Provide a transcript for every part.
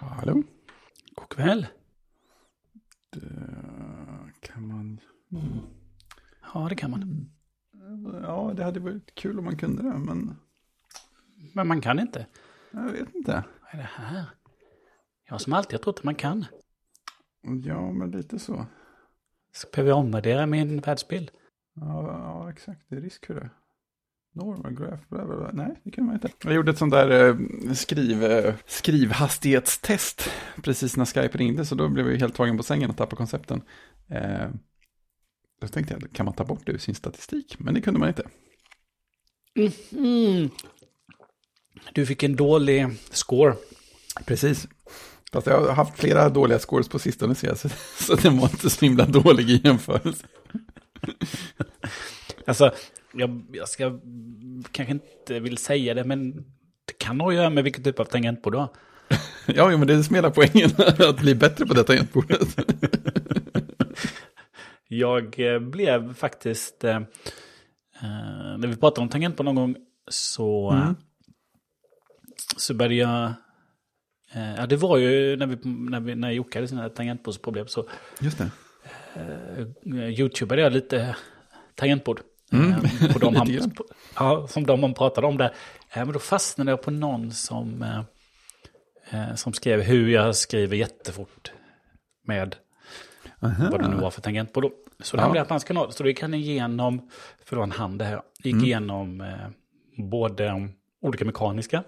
Hallå? God kväll. Det kan man... Ja, det kan man. Ja, det hade varit kul om man kunde det, men Men man kan inte. jag vet inte. Vad är det här? Jag som alltid har trott att man kan. Ja, men lite så. Behöver jag omvärdera min världsbild. Ja, ja exakt. Det är risk för det. Normal graph, bla bla bla. Nej, det kan man inte. Jag gjorde ett sånt där eh, skriv, eh, skrivhastighetstest precis när Skype ringde, så då blev jag helt tagen på sängen och tappade koncepten. Eh, då tänkte jag, kan man ta bort det ur sin statistik? Men det kunde man inte. Mm. Du fick en dålig score. Precis. Fast jag har haft flera dåliga scores på sistone, så, jag, så, så den var inte så himla dålig i jämförelse. Alltså, jag, jag ska kanske inte vill säga det, men det kan ha att göra med vilken typ av tangentbord du har. Ja, men det är smela poängen att bli bättre på detta tangentbordet. Jag eh, blev faktiskt, eh, eh, när vi pratade om tangentbord någon gång, så, Mm. så började jag, eh, ja det var ju när, vi, när, vi, när Jocke hade sina tangentbordsproblem så Just det. uh, youtubade jag lite tangentbord. Mm. Eh, på de han, på, ja, som de han pratade om där. Men då fastnade jag på någon som, eh, eh, som skrev hur jag skriver jättefort med Aha. vad det nu var för tangentbord. då. Så det Ja. hamnade jag på hans kanal. Så gick han igenom, för det var en hand det här, gick Mm. igenom eh, både um, olika mekaniska.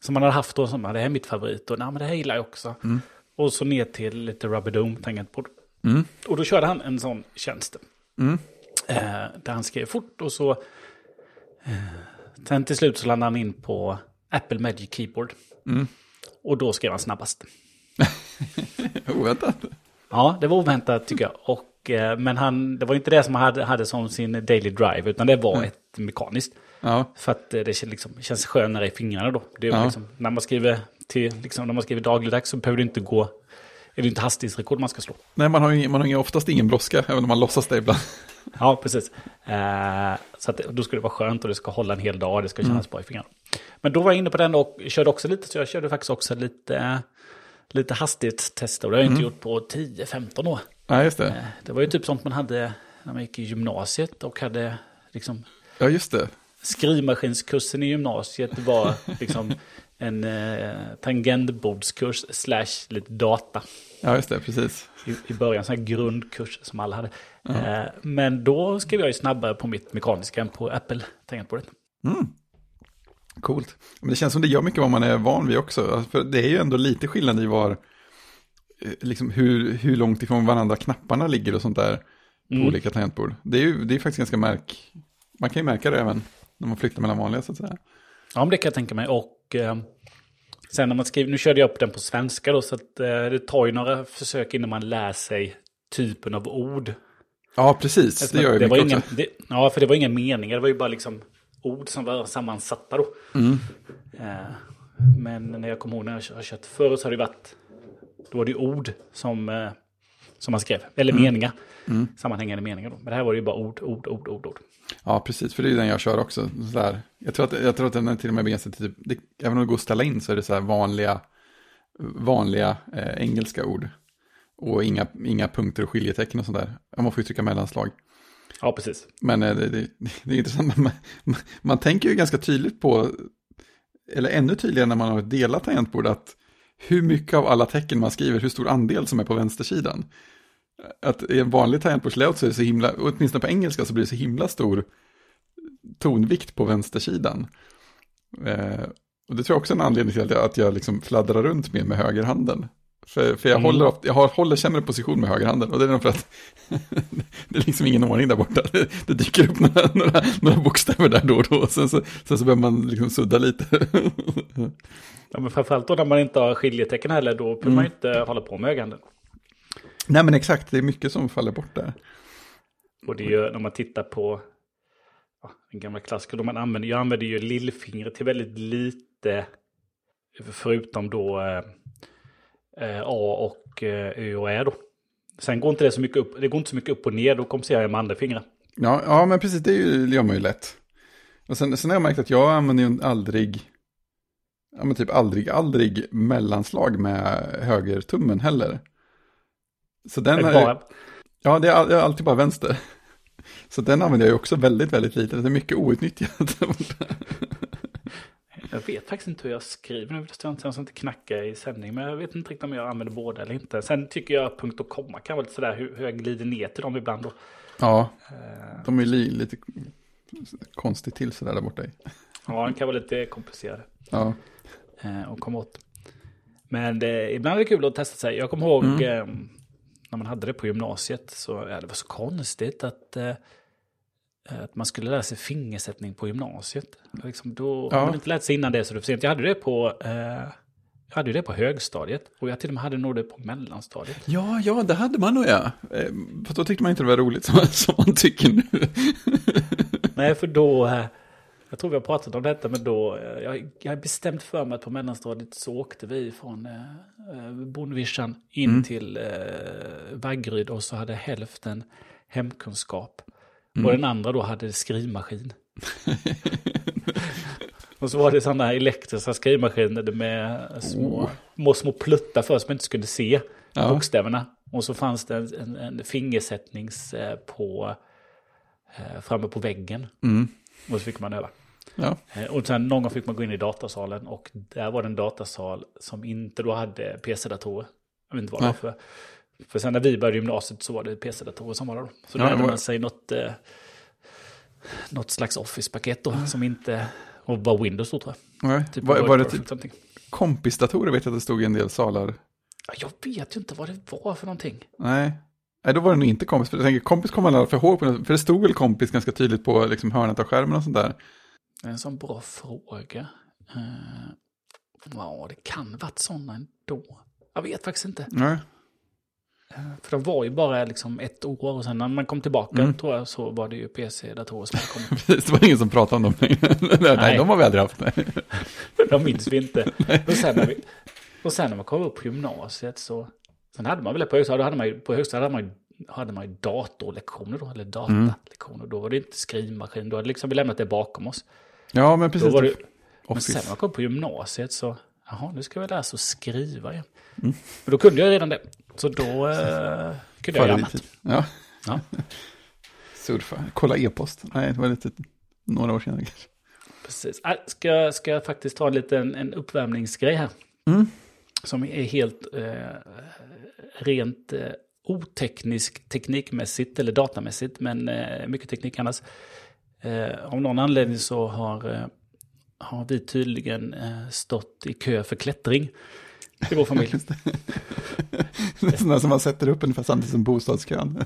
Som man hade haft då, som "Ja, det här är mitt favorit och nej, men det här gillar jag också. Mm. Och så ner till lite rubber dome tangentbord. Mm. Och då körde han en sån tjänst. Mm. Eh, där han skrev fort och så... Eh, sen till slut så landade han in på Apple Magic Keyboard. Mm. Och då skrev han snabbast. Oväntat. Ja, det var oväntat tycker jag. Och, eh, men han, det var inte det som han hade, hade som sin daily drive, utan det var Mm. ett mekaniskt. Ja, För att det liksom, känns skönare i fingrarna då. Det Ja. liksom, när, man skriver till, liksom, när man skriver dagligdags så behöver det inte gå... Är det inte hastighetsrekord man ska slå? nej, man har ju man har ju oftast ingen brådska, även om man låtsas det ibland. Ja, precis. Eh, så att, då skulle det vara skönt och det ska hålla en hel dag det ska kännas Mm. bra i fingrarna. Men då var jag inne på den och körde också lite, så jag körde faktiskt också lite, lite hastighetstester. Det har jag inte Mm. gjort på 10-15 år. Nej, just det. Eh, det var ju typ sånt man hade när man gick i gymnasiet och hade liksom Ja, just det. skrivmaskinskursen i gymnasiet var liksom en eh, tangentbordskurs slash lite data. Ja, just det, precis. i, i början, sån här grundkurs som alla hade. Eh, men då skrev jag ju snabbare på mitt mekaniska än på Apple-tangentbordet. Coolt. Men det känns som det gör mycket vad man är van vid också. Alltså, För det är ju ändå lite skillnad i var, eh, liksom hur, hur långt ifrån varandra knapparna ligger och sånt där på Mm. olika tangentbord. Det är ju det är faktiskt ganska märk, man kan ju märka det även när man flyttar mellan vanliga så att säga. Ja, men det kan jag tänka mig. Och eh, sen när man skriver, nu körde jag upp den på svenska då, så att eh, det tar ju några försök innan man lär sig typen av ord. Ja, precis. Alltså, Det gör ju det var mycket inga, också. det, Ja, för det var inga meningar, det var ju bara liksom ord som var sammansatta då. Mm. Eh, men när jag kommer ihåg när jag har kört förr så har det varit, då var det ju ord som, eh, som man skrev, eller Mm. meningar. Sammanhängande meningar då. Men det här var ju bara ord, ord, ord, ord, ord. Ja, precis. För det är ju den jag kör också. Så. Jag, tror att, jag tror att den är till och med begränsad till, typ, det, även om det går att ställa in så är det så här vanliga, vanliga eh, engelska ord. Och inga, inga punkter och skiljetecken och sånt där. Man får ju trycka mellanslag. Ja, precis. Men eh, det, det, det är intressant, man, man, man tänker ju ganska tydligt på, eller ännu tydligare när man har ett delat tangentbord, att hur mycket av alla tecken man skriver, hur stor andel som är på vänstersidan. Att i en vanlig tangentbordslayout så är det så himla, åtminstone på engelska så blir det så himla stor tonvikt på vänstersidan. Eh, och det tror jag också är en anledning till att jag, att jag liksom fladdrar runt mer med högerhanden. För, för jag, Mm. håller, ofta- jag håller sämre position med högerhanden och det är nog för att det är liksom ingen ordning där borta. Det, det dyker upp några, några, några bokstäver där då och då. Sen så, sen så behöver man liksom sudda lite. Ja, men framförallt då när man inte har skiljetecken heller, då behöver man ju inte hålla på med högerhanden. Nej men exakt, det är mycket som faller bort där. Och det är ju när man tittar på ja, den gamla klassiker, då man använder, jag använder ju lillfingret till väldigt lite, förutom då eh, A och eh, Ö och Ä då. Sen går inte det så mycket upp, det går inte så mycket upp och ner, då kompenserar jag med andra fingrar. Ja, ja men precis, det är ju, det gör man ju lätt. Och sen, sen har jag märkt att jag använder ju aldrig, ja, men typ aldrig, aldrig mellanslag med högertummen heller. Så den är, Bara, ja, det är, all- det är alltid bara vänster. Så den använder jag ju också väldigt, väldigt lite. Det är mycket outnyttjat. jag vet faktiskt inte hur jag skriver nu. Det står inte, jag ska inte knacka i sändning. Men jag vet inte riktigt om jag använder båda eller inte. Sen tycker jag punkt och komma kan vara lite sådär hur, hur jag glider ner till dem ibland. Då. ja, Eh, de är li, lite konstigt till sådär där borta. Ja, de kan vara lite komplicerade. Ja, eh, att komma åt. Men det, ibland är det kul att testa sig. Jag kommer ihåg Mm. eh, när man hade det på gymnasiet. Så ja, det var så konstigt att, eh, att man skulle lära sig fingersättning på gymnasiet. Liksom, då Ja. har man inte lärt sig innan det så det är för sent. Jag hade det på, eh, jag hade det på högstadiet. Och jag till och med hade nog det på mellanstadiet. ja, ja det hade man nog ja. Eh, För då tyckte man inte det var roligt som, som man tycker nu. Nej, för då... eh, Jag tror vi har pratat om detta, men då... eh, Jag, jag har bestämt för mig att på mellanstadiet så åkte vi från eh, Bondvischan in Mm. till eh, Vaggeryd och så hade hälften hemkunskap. Mm. Och den andra då hade skrivmaskin. och så var det sådana här elektriska skrivmaskiner med små, Oh. små, pluttar för som man inte skulle se Ja. bokstäverna. Och så fanns det en, en, en fingersättnings eh, på, eh, framme på väggen. Mm. Och så fick man öva. Ja. Eh, Och sen någon gång fick man gå in i datasalen och där var det en datasal som inte då hade PC-datorer. Jag vet inte vad det var för. För sen när vi började gymnasiet så var det PC-datorer som var då. Så då Ja, hade man sig något, eh, något slags Office-paket då som inte och var Windows då tror jag. Nej. Typ var, var det typ kompisdatorer vet jag att det stod i en del salar. Ja, Jag vet ju inte vad det var för någonting. Nej. Nej, då var det nog inte kompis. För jag tänker, kompis kommer alla för ihåg. på- För det stod väl kompis ganska tydligt på liksom, hörnet av skärmen och sånt där. Det är en sån bra fråga. Uh, ja, det kan varit sådana ändå. Jag vet faktiskt inte. Nej. För de var ju bara liksom ett år och sen när man kom tillbaka Mm. tror jag så var det ju PC-datorer som kommit. Precis, det var ingen som pratade om dem längre. Nej, Nej. de har vi aldrig haft. Nej. de minns vi inte. Och sen, när vi, och sen när man kom upp på gymnasiet så... Sen hade man väl på högstadiet, hade man ju, på högstadiet hade man ju, hade man ju datorlektioner då, eller datalektioner. Då var det inte skrivmaskin, då hade liksom vi lämnat det bakom oss. Ja, men precis. det, men sen när man kom på gymnasiet så, jaha, nu ska vi lära oss att skriva igen. Mm. Men då kunde jag redan det. Så då eh, kunde jag göra annat. Ja. Ja. Surfa. Kolla e-post. Nej, det var lite några år senare kanske. Precis. Äh, Ska, ska jag faktiskt ta en liten en uppvärmningsgrej här. Mm. Som är helt eh, rent eh, oteknisk teknikmässigt eller datamässigt. Men eh, mycket teknik annars. Eh, av någon anledning så har, eh, har vi tydligen eh, stått i kö för klättring i vår familj. Det är sådana som man sätter upp ungefär samtidigt som bostadskön.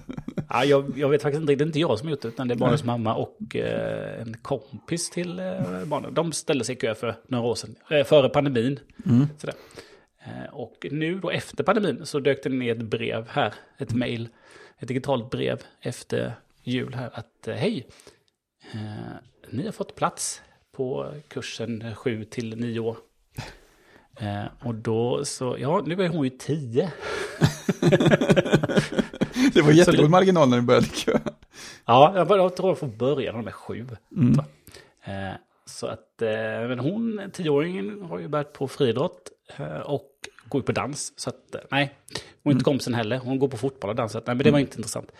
Ja, jag, jag vet faktiskt inte, det är inte jag som har gjort det, utan det är barnens mamma och eh, en kompis till eh, barnen. De ställde sig i kö för några år sedan, eh, före pandemin. Mm. Sådär. Eh, och nu då efter pandemin så dök det ner ett brev här, ett mejl, ett digitalt brev efter jul här att eh, hej, eh, ni har fått plats på kursen 7 till 9 år. Eh, och då så, ja nu är hon ju 10. Det var jättegod det- marginal när du började kö. Ja, jag, bara, jag tror jag börja när de är sju. Mm. Eh, så att, eh, men hon, tioåringen, har ju börjat på friidrott eh, och går ju på dans. Så att, eh, nej, hon är inte kompisen heller. Hon går på fotboll och dans. Så att, nej, men det var inte intressant.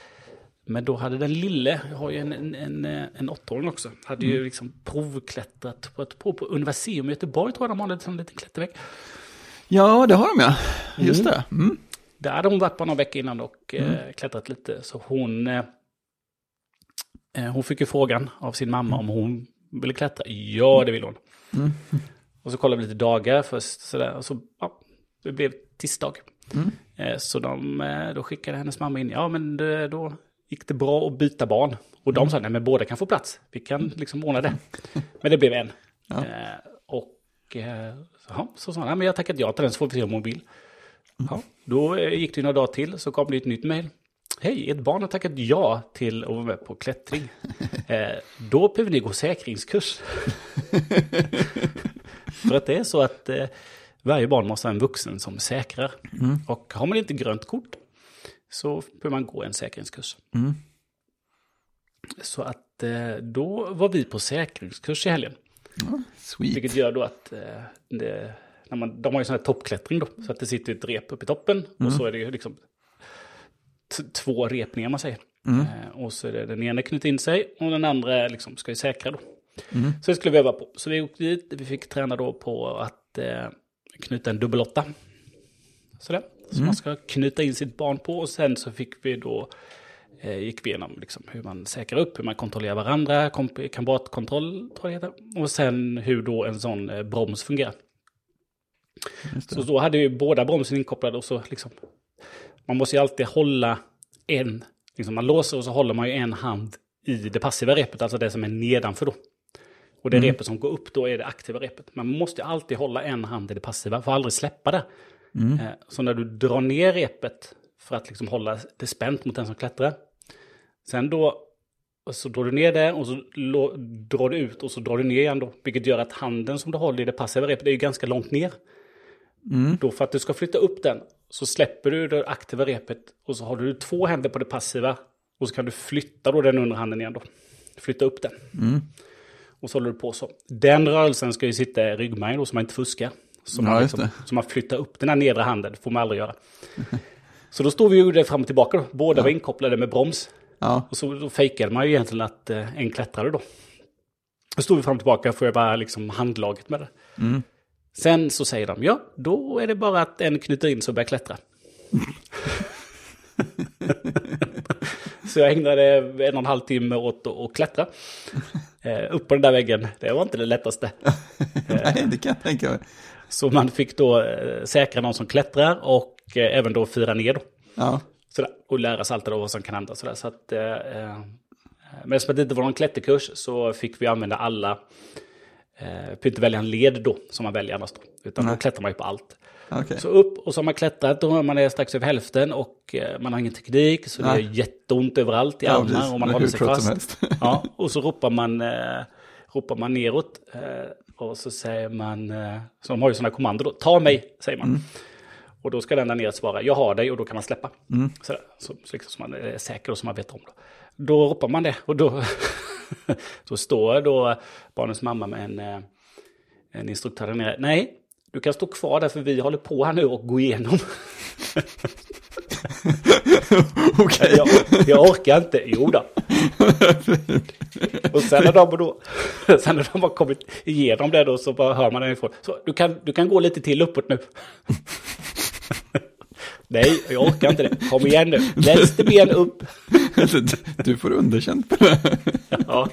Men då hade den lille, jag har ju en, en, en, eh, en åttaåring också, hade ju liksom provklättrat på ett prov på Universium i Göteborg, tror jag de har en liten, klättervägg. Ja, det har de ja. Just det. Mm. Där hade hon varit på någon vecka innan och eh, klättrat lite. Så hon, eh, eh, hon fick ju frågan av sin mamma om hon ville klättra. Ja, det vill hon. Mm. Och så kollade vi lite dagar först. Sådär, och så ja, det blev tisdag. Mm. Eh, så de, eh, då skickade hennes mamma in. Ja, men då gick det bra att byta barn. Och de sa, nej men båda kan få plats. Vi kan liksom ordna det. Men det blev en. Ja. Eh, och eh, så, så sa han, nej, men jag tackat ja till den så får vi se om hon vill. Ja, då eh, gick det några dagar till så kom det ett nytt mejl. Hej, ett barn har tackat ja till att vara med på klättring. Eh, då behöver ni gå säkringskurs. För att det är så att eh, varje barn måste ha en vuxen som säkrar. Och har man inte grönt kort så behöver man gå en säkringskurs. Mm. Så att eh, då var vi på säkringskurs i helgen. Ja, sweet. Vilket gör då att eh, det, när man, de har ju sån här toppklättring då. Så att det sitter ett rep uppe i toppen. Och så är det ju liksom två repningar man säger. Eh, och så är det den ena knutit in sig och den andra liksom ska ju säkra då. Så det skulle vi öva på. Så vi åkte dit, vi fick träna då på att eh, knyta en dubbelåtta. Sådär. Så man ska knyta in sitt barn på och sen så fick vi då eh, gick vi igenom liksom, hur man säkrar upp, hur man kontrollerar varandra, kamratkontroll tror jag det heter. Och sen hur då en sån eh, broms fungerar. Så då hade ju båda bromsen inkopplade och så liksom, man måste ju alltid hålla en, liksom man låser och så håller man ju en hand i det passiva repet, alltså det som är nedanför då. Och det repet som går upp då är det aktiva repet. Man måste alltid hålla en hand i det passiva, får aldrig släppa det. Eh, Så när du drar ner repet för att liksom hålla det spänt mot den som klättrar. Sen då så drar du ner det och så drar du ut och så drar du ner igen då. Vilket gör att handen som du håller i det passiva repet är ju ganska långt ner. Då för att du ska flytta upp den så släpper du det aktiva repet och så har du två händer på det passiva. Och så kan du flytta då den under handen igen då. Flytta upp den. Och så håller du på så. Den rörelsen ska ju sitta i ryggmärgen då så man inte fuskar. Man, Ja, just liksom, så man flyttar upp den här nedre handen, det får man aldrig göra. Så då står vi och gjorde det fram och tillbaka då. Båda var inkopplade med broms. Ja, Och så då fejkade man ju egentligen att eh, en klättrade då. Då stod vi fram och tillbaka för jag bara liksom handlaget med det. Sen så säger de, ja, då är det bara att en knyter in sig och börjar klättra. så jag ägnade en och en halv timme åt att klättra. Eh, upp på den där väggen, det var inte det lättaste. nej, det kan jag tänka mig. Så man fick då eh, säkra någon som klättrar och eh, även då fira ner. Ja, Sådär, och lära sig allt det vad som kan hända. Sådär. Så att, eh, eh, men eftersom det inte var någon klätterkurs så fick vi använda alla. Eh, fick inte välja en led då, som man väljer annars. Då, utan då klättrar man ju på allt. okej. Så upp och så har man klättrat, då man är strax över hälften och man har ingen teknik. Så det Nej. är jätteont överallt i Ja, armar precis. och man håller sig fast. Ja, och så ropar man, eh, ropar man neråt. Eh, och så säger man, eh, så de har ju sådana kommando då, ta mig, säger man. Och då ska den där nere svara, jag har dig och då kan man släppa. Sådär, så, så, liksom, så man är säker och som man vet om. Då, då ropar man det och då, då står då barnens mamma med en, eh, en instruktör där nere. Nej, du kan stå kvar där för vi håller på här nu och går igenom. Okej. jag, jag orkar inte. Jo då. Och sen när de, då, sen när de har kommit igenom det då så bara hör man den ifrån. Så du kan, du kan gå lite till uppåt nu. Nej, jag orkar inte det. Kom igen nu. Vänster ben upp. Du får underkänt på det. Ja.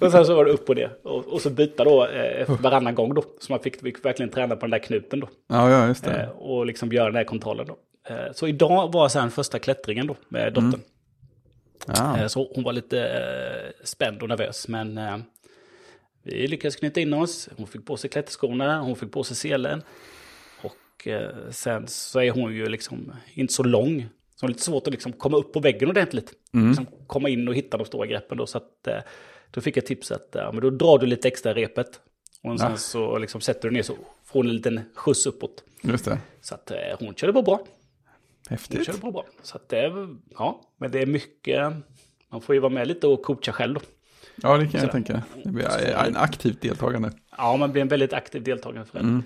Och sen så var det upp och ner. Och, och så byta då eh, varannan gång då. Så man fick, fick verkligen träna på den där knuten då. Ja, ja, just Eh, det. och liksom göra den här kontrollen då. Eh, så idag var sen första klättringen då med dottern. Ja, Eh, Så hon var lite eh, spänd och nervös. Men vi lyckades knyta in oss. Hon fick på sig klätterskorna, hon fick på sig selen. Och sen så är hon ju liksom inte så lång. Så det är lite svårt att liksom komma upp på väggen ordentligt. Liksom komma in och hitta de stora greppen då. Så att, då fick jag tips att ja, men då drar du lite extra repet. Och sen Ja. så liksom sätter du ner så får hon en liten skjuts uppåt. just det. Så att hon körde bara bra. Häftigt. körde bara bra. Så att det ja, men det är mycket, man får ju vara med lite och coacha själv då. Ja, det kan jag Sådär. tänka. Det blir en aktivt deltagande. Ja, man blir en väldigt aktiv deltagare förälder.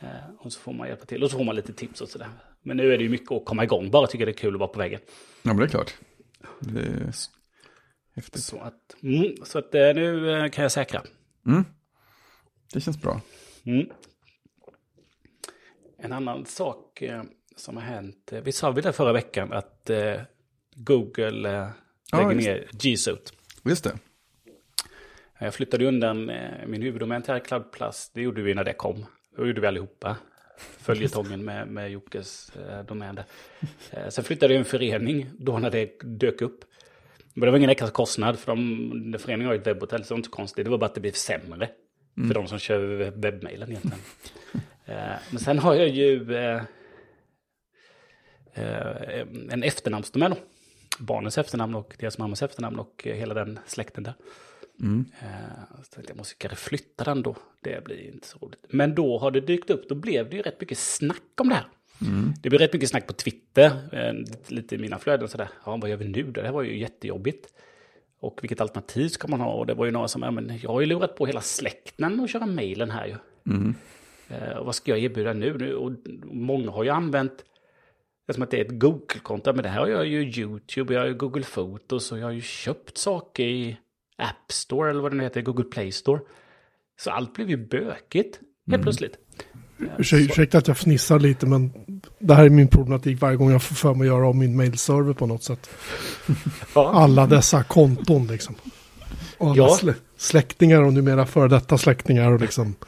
Eh, och så får man hjälpa till och så får man lite tips och sådär. Men nu är det ju mycket att komma igång, bara tycker det är kul att vara på vägen. Ja, men det är klart. Det är häftigt. Så att, mm, så att eh, nu eh, kan jag säkra. Det känns bra. Mm. En annan sak som har hänt, eh, vi sa vi det förra veckan att eh, Google eh, lägger just ner G Suite. Just det. Jag flyttade undan eh, min huvuddomän till Cloud Plus. Det gjorde vi när det kom. Det gjorde vi allihopa. Följetongen med, med Jockes eh, domän där. Eh, sen flyttade jag en förening då när det dök upp. Men det var ingen extra kostnad för de, föreningen har ju ett webbhotell så det var inte så konstigt. Det var bara att det blev sämre. För de som kör webbmailen egentligen. eh, men sen har jag ju eh, eh, en efternamnsdomän. Barnens efternamn och deras mammas efternamn och eh, hela den släkten där. Eh, så tänkte jag måste kanske flytta den då. Det blir inte så roligt. Men då har det dykt upp, då blev det ju rätt mycket snack om det här. Det blev rätt mycket snack på Twitter, eh, lite- i mina flöden sådär. Ja, vad gör vi nu då? Det här var ju jättejobbigt. Och vilket alternativ ska man ha? Och det var ju några som, ja men jag har ju lurat på hela släkten att köra mailen här ju. Mm. Eh, vad ska jag erbjuda nu? nu? Och många har ju använt det som att det är ett Google-konto. Men det här har jag ju YouTube, jag har ju Google Photos och jag har ju köpt saker i App Store eller vad det nu heter, Google Play Store. Så allt blev ju bökigt helt plötsligt. Ursäkta att jag fnissar lite, men det här är min problematik varje gång jag får för mig att göra om min mailserver på något sätt. Ja. Alla dessa konton liksom. Och alla Ja. slä, släktingar och numera före detta släktingar och liksom.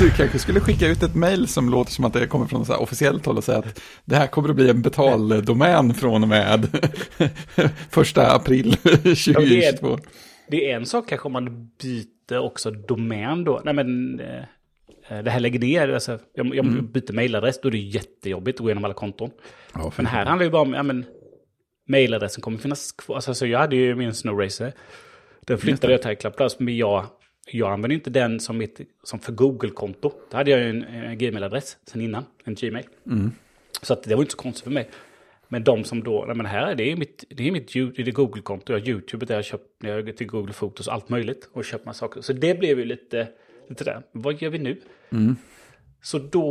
Du kanske skulle skicka ut ett mejl som låter som att det kommer från så officiellt håll och säga att det här kommer att bli en betaldomän från och med första april 2022. Det är en sak kanske om man byter också domän då. Nej men eh, det här lägger ner, alltså, jag, jag byter mailadress, då är det jättejobbigt att gå igenom alla konton. Ja, Men här handlar det bara om, ja men mailadressen kommer finnas kvar. Alltså, så jag hade ju min Snowracer. Den flyttade jag till Plus, men jag, jag använder inte den som, mitt, som för Google-konto. Då hade jag ju en, en Gmail-adress sen innan, en Gmail. Så att det var inte så konstigt för mig. Men de som då, nej men här är det är mitt, det är mitt Google-konto, jag har YouTube där jag köpt, jag till Google Fotos, allt möjligt. Och köpt massa saker. Så det blev ju lite, lite där, vad gör vi nu? Så då,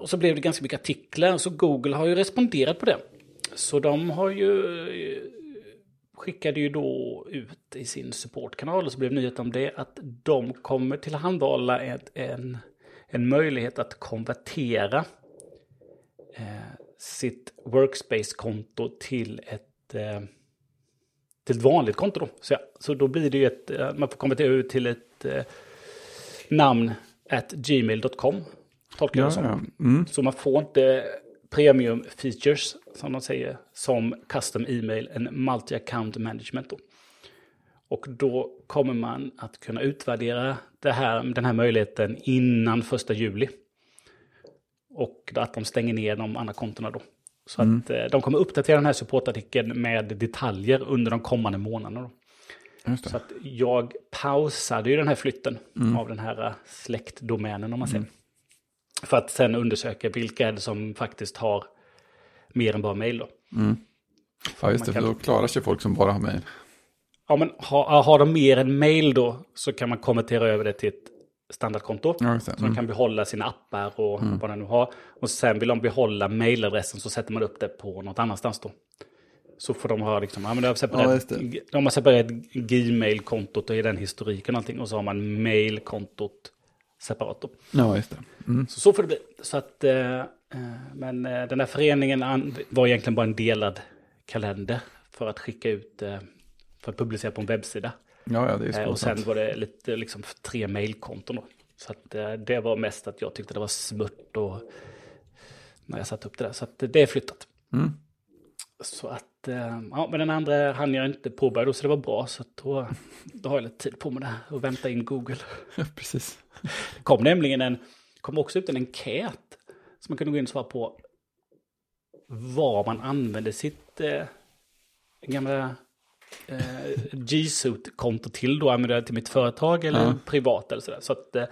och så blev det ganska mycket artiklar, så Google har ju responderat på det. Så de har ju, skickade ju då ut i sin supportkanal, och så blev nyheten om det, att de kommer tillhandahålla ett, en, en möjlighet att konvertera eh, sitt Workspace-konto till ett, eh, till ett vanligt konto. Då. Så, ja, så då blir det ju ett, eh, man får konvertera ut till ett eh, namn at gmail.com. Tolkar jag Ja, det som. ja. Mm. Så man får inte premium features, som de säger, som custom e-mail, en multi-account management. Då. Och då kommer man att kunna utvärdera det här, den här möjligheten innan första juli. Och att de stänger ner de andra kontona då. Så att eh, de kommer uppdatera den här supportartikeln med detaljer under de kommande månaderna. Så att jag pausade ju den här flytten av den här eh, släktdomänen om man säger. För att sen undersöka vilka är det som faktiskt har mer än bara mail då. Ja, just det, kan- då klarar sig folk som bara har mejl. Ja, men har, har de mer än mail då så kan man konvertera över det till ett standardkonto. Ja, det. Så de Mm. kan behålla sina appar och vad de nu har. Och sen vill de behålla mailadressen så sätter man upp det på något annanstans då. Så får de ha liksom, ja men de har Ja, separerat, det. de har separerat Gmail-kontot och i den historiken och allting. Och så har man mail-kontot separat. Ja, just det. Mm. Så, så får det bli. Så att, eh, eh, men eh, den här föreningen var egentligen bara en delad kalender för att skicka ut, eh, för att publicera på en webbsida. Ja, ja, det är Eh, och sen var det lite liksom tre mailkonton då. Så att eh, det var mest att jag tyckte det var smört och när jag satte upp det där. Så att det är flyttat. Mm. Så att, eh, ja, men den andra hann jag inte påbörja då, så det var bra. Så då, då har jag lite tid på mig där och vänta in Google. Precis. Det kom nämligen en, kom också ut en enkät som man kunde gå in och svara på vad man använde sitt eh, gamla eh, G-Suite-konto till då. Använder jag det till mitt företag eller Ja. privat eller sådär. Så att eh,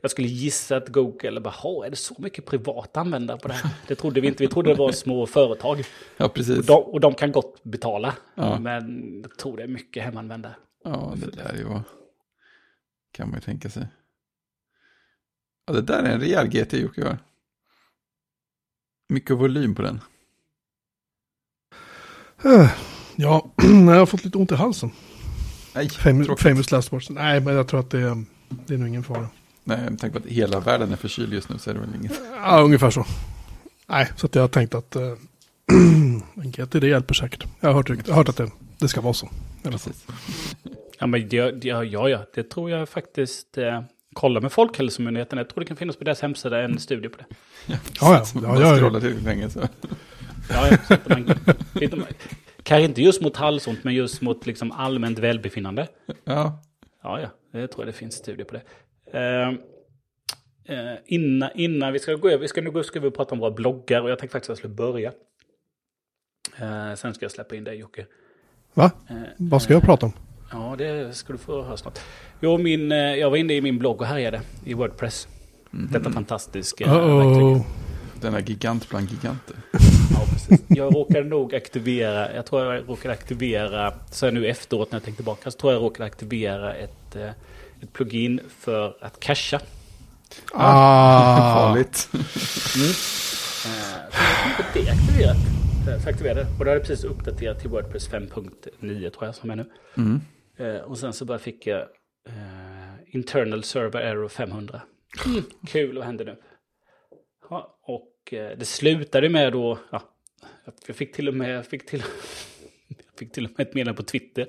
jag skulle gissa att Google bara, "Ha, är det så mycket privata användare på det här? Det trodde vi inte, vi trodde det var små företag. Ja, precis. De, och de kan gott betala, Ja. men jag tror det är mycket hemanvändare. Ja, det där är ju. Kan man ju tänka sig. Ja, det där är en rejäl GT Jocke har. Mycket volym på den. Eh, Ja, jag har fått lite ont i halsen. Nej, Famous, famous last words. Nej, men jag tror att det är, det är nog ingen fara. Nej, med tanke på att hela världen är förkyld just nu så är det väl inget. Ja, ungefär så. Nej, så att jag har tänkt att en GT det hjälper säkert. Jag har hört, jag har hört att det, det ska vara så. Precis. Ja, men det, ja, ja, ja, det tror jag faktiskt. Eh, kolla med Folkhälsomyndigheten. Jag tror det kan finnas på deras hemsida en studie på det. Ja, ja. Ja, ja, ja. scrollar tillräckligt länge så. Ja, ja, så att man, lite, kanske inte just mot halsont, men just mot liksom allmänt välbefinnande. Ja, Ja, ja, det tror jag det finns studier på det. Eh, eh, innan, innan vi ska gå över, vi ska nu gå ska vi prata om våra bloggar och jag tänkte faktiskt att jag skulle börja. Eh, sen ska jag släppa in dig Jocke. Va? Eh, Vad ska jag prata om? Ja, det ska du få höra snart. Jo, min, eh, jag var inne i min blogg och härjade i Wordpress. Detta fantastiska verktyg. Uh-oh. denna gigant bland giganter. Ja, precis. Jag råkade nog aktivera, jag tror jag råkade aktivera, så här nu efteråt när jag tänkte tillbaka, så tror jag jag råkade aktivera ett, eh, ett plugin för att casha. Ah, Farligt. Mm. Eh, Så jag det aktiverat. Eh, Så aktiverade. Och då hade jag precis uppdaterat till Wordpress 5.9 tror jag som är nu. Mm. Eh, Och sen så bara fick jag eh, internal server error 500. Mm, kul, vad händer nu? Ja, och eh, det slutade med då, ja, jag fick till och med, jag fick till, jag fick till och med ett meddelande på Twitter.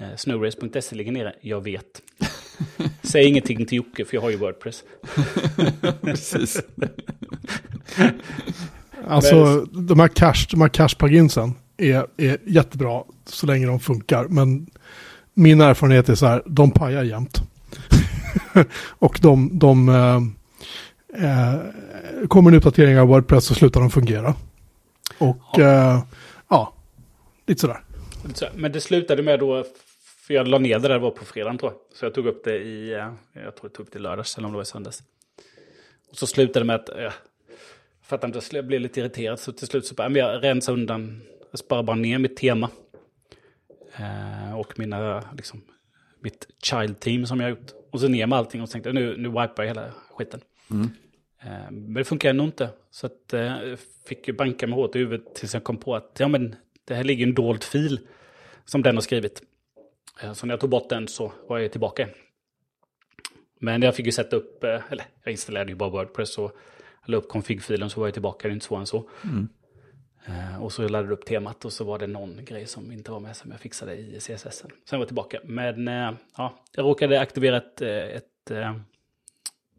Eh, Snowrace.se ligger nere, jag vet. Säg ingenting till Jocke för jag har ju Wordpress. Precis. alltså de här cache, de här cache pluginsen är, är jättebra så länge de funkar. Men min erfarenhet är så här, de pajar jämt. och de, de eh, eh, kommer en uppdatering av Wordpress så slutar de fungera. Och eh, ja, lite sådär. Så, Men det slutade med då, för jag la ner det där var på fredagen tror jag. Så jag tog upp det i, eh, jag tror jag tog upp det i lördags eller om det var i söndags. Och så slutade det med att, eh, för att jag inte jag blev lite irriterad så till slut så bara, men jag rensade undan, jag sparade bara ner mitt tema. Eh, och mina, liksom, mitt child team som jag har gjort. Och så ner med allting och så tänkte jag nu, nu wipar jag hela skiten. Mm. Eh, Men det funkar ändå inte. Så att, eh, jag fick ju banka mig hårt i huvudet tills jag kom på att ja, men det här ligger en dold fil som den har skrivit. Eh, Så när jag tog bort den så var jag tillbaka. Men jag fick ju sätta upp, eh, eller jag installerade ju bara Wordpress och la upp config-filen så var jag tillbaka, det är inte svårare än så. Eh, Och så laddade jag upp temat och så var det någon grej som inte var med som jag fixade i CSS. Sen var jag tillbaka. Men ja, jag råkade aktivera ett, ett,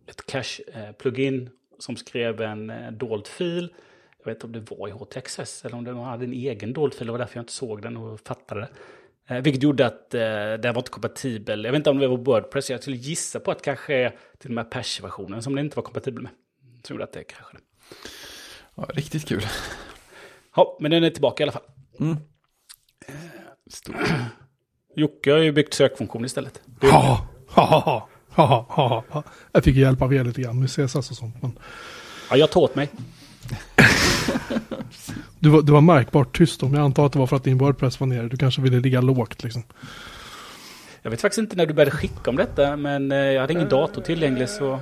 ett cache-plugin som skrev en dold fil. Jag vet inte om det var i HTXS eller om det hade en egen dold fil. Det var därför jag inte såg den och fattade det. Eh, vilket gjorde att eh, den var inte kompatibel. Jag vet inte om det var Wordpress. Jag skulle gissa på att kanske till och med Apache-versionen som den inte var kompatibel med. Som gjorde att det kraschade. Ja, riktigt kul. Ja, men den är tillbaka i alla fall. Mm. Stor. Jocke har ju byggt sökfunktion istället. Ha, ha, ha, ha, ha. Jag fick hjälp av er lite grann med CSS och sånt. Men Ja, jag tar åt mig. Du, var, du var märkbart tyst om. Jag antar att det var för att din Wordpress var nere. Du kanske ville ligga lågt liksom. Jag vet faktiskt inte när du började skicka om detta, men eh, jag hade ingen dator tillgänglig så...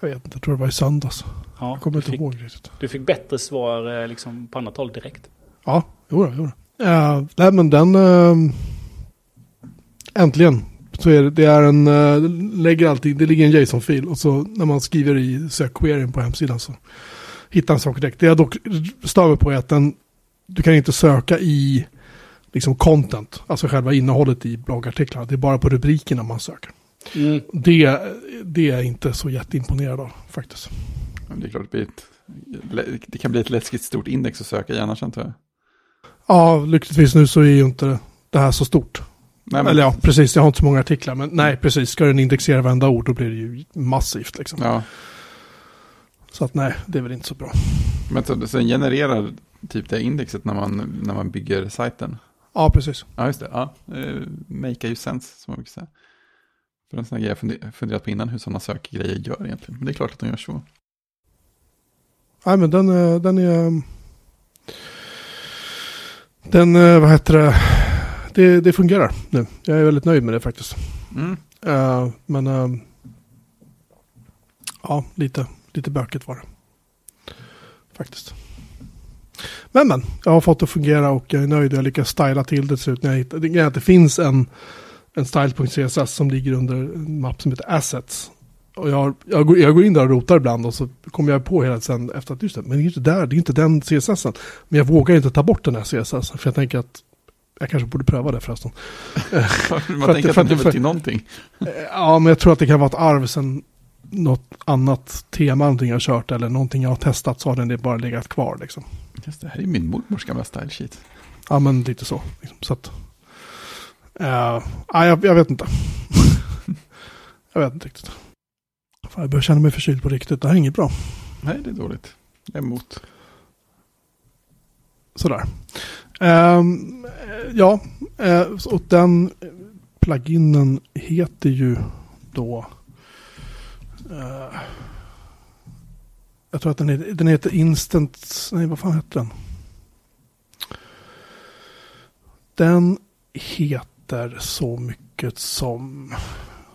Jag vet inte, jag tror det var i söndags. Ja, Jag kommer inte fick, ihåg riktigt. du fick bättre svar eh, liksom, på annat håll direkt. Ja, jo då, jo då. Uh, nej, men den... eh, äntligen. Så är det, det är en... Uh, lägger alltid, det ligger en JSON-fil och så när man skriver i sökqueryn på hemsidan så hittar den saker direkt. Det jag dock stör mig på är att den... Du kan inte söka i liksom content, alltså själva innehållet i bloggartiklarna. Det är bara på rubrikerna man söker. Mm. Det, det är jag inte så jätteimponerad av faktiskt. Det är klart, det, blir ett, det kan bli ett läskigt stort index att söka i annars antar jag. Ja, lyckligtvis nu så är ju inte det här så stort. Nej, men, Eller ja, precis. Jag har inte så många artiklar. Men nej, precis. Ska den indexera varenda ord då blir det ju massivt liksom. ja, Så att nej, det är väl inte så bra. men så, så den genererar typ det indexet när man, när man bygger sajten. Ja, precis. Ja, just det. Ja, eh, make ju sense, som man brukar säga. För en sån här grej jag funder- funderat på innan hur sådana sökgrejer gör egentligen. Men det är klart att de gör så. Nej, men den, är- den är... Den, eh, vad heter det? det? Det fungerar nu. Jag är väldigt nöjd med det faktiskt. Mm. Eh, men eh, ja, lite, lite bökigt var det. Faktiskt. Men men, jag har fått det att fungera och jag är nöjd. Jag lyckas styla till det till slut. När jag hittar, det, är att det finns en, en style.css som ligger under en mapp som heter assets. Och jag, jag, går, jag går in där och rotar ibland och så kommer jag på hela tiden efter att just det, men det är inte där, det är inte den CSSen. Men jag vågar inte ta bort den här CSSen för jag tänker att jag kanske borde pröva det förresten. man För tänker att att- den är till någonting. Ja, men jag tror att det kan vara ett arv sen något annat tema någonting jag har kört eller någonting jag har testat så har den bara legat kvar liksom. Just det, här är min mormors gamla style sheet. Ja, men lite så. Liksom. Så att, eh, ja, jag, jag vet inte. jag vet inte riktigt. Fan, jag börjar känna mig förkyld på riktigt. Det här är inget bra. Nej, det är dåligt. Jag är emot. Sådär. Ehm, ja, eh, och den pluginen heter ju då... eh, Jag tror att den heter, den heter Instant... Nej, vad fan heter den? Den heter så mycket som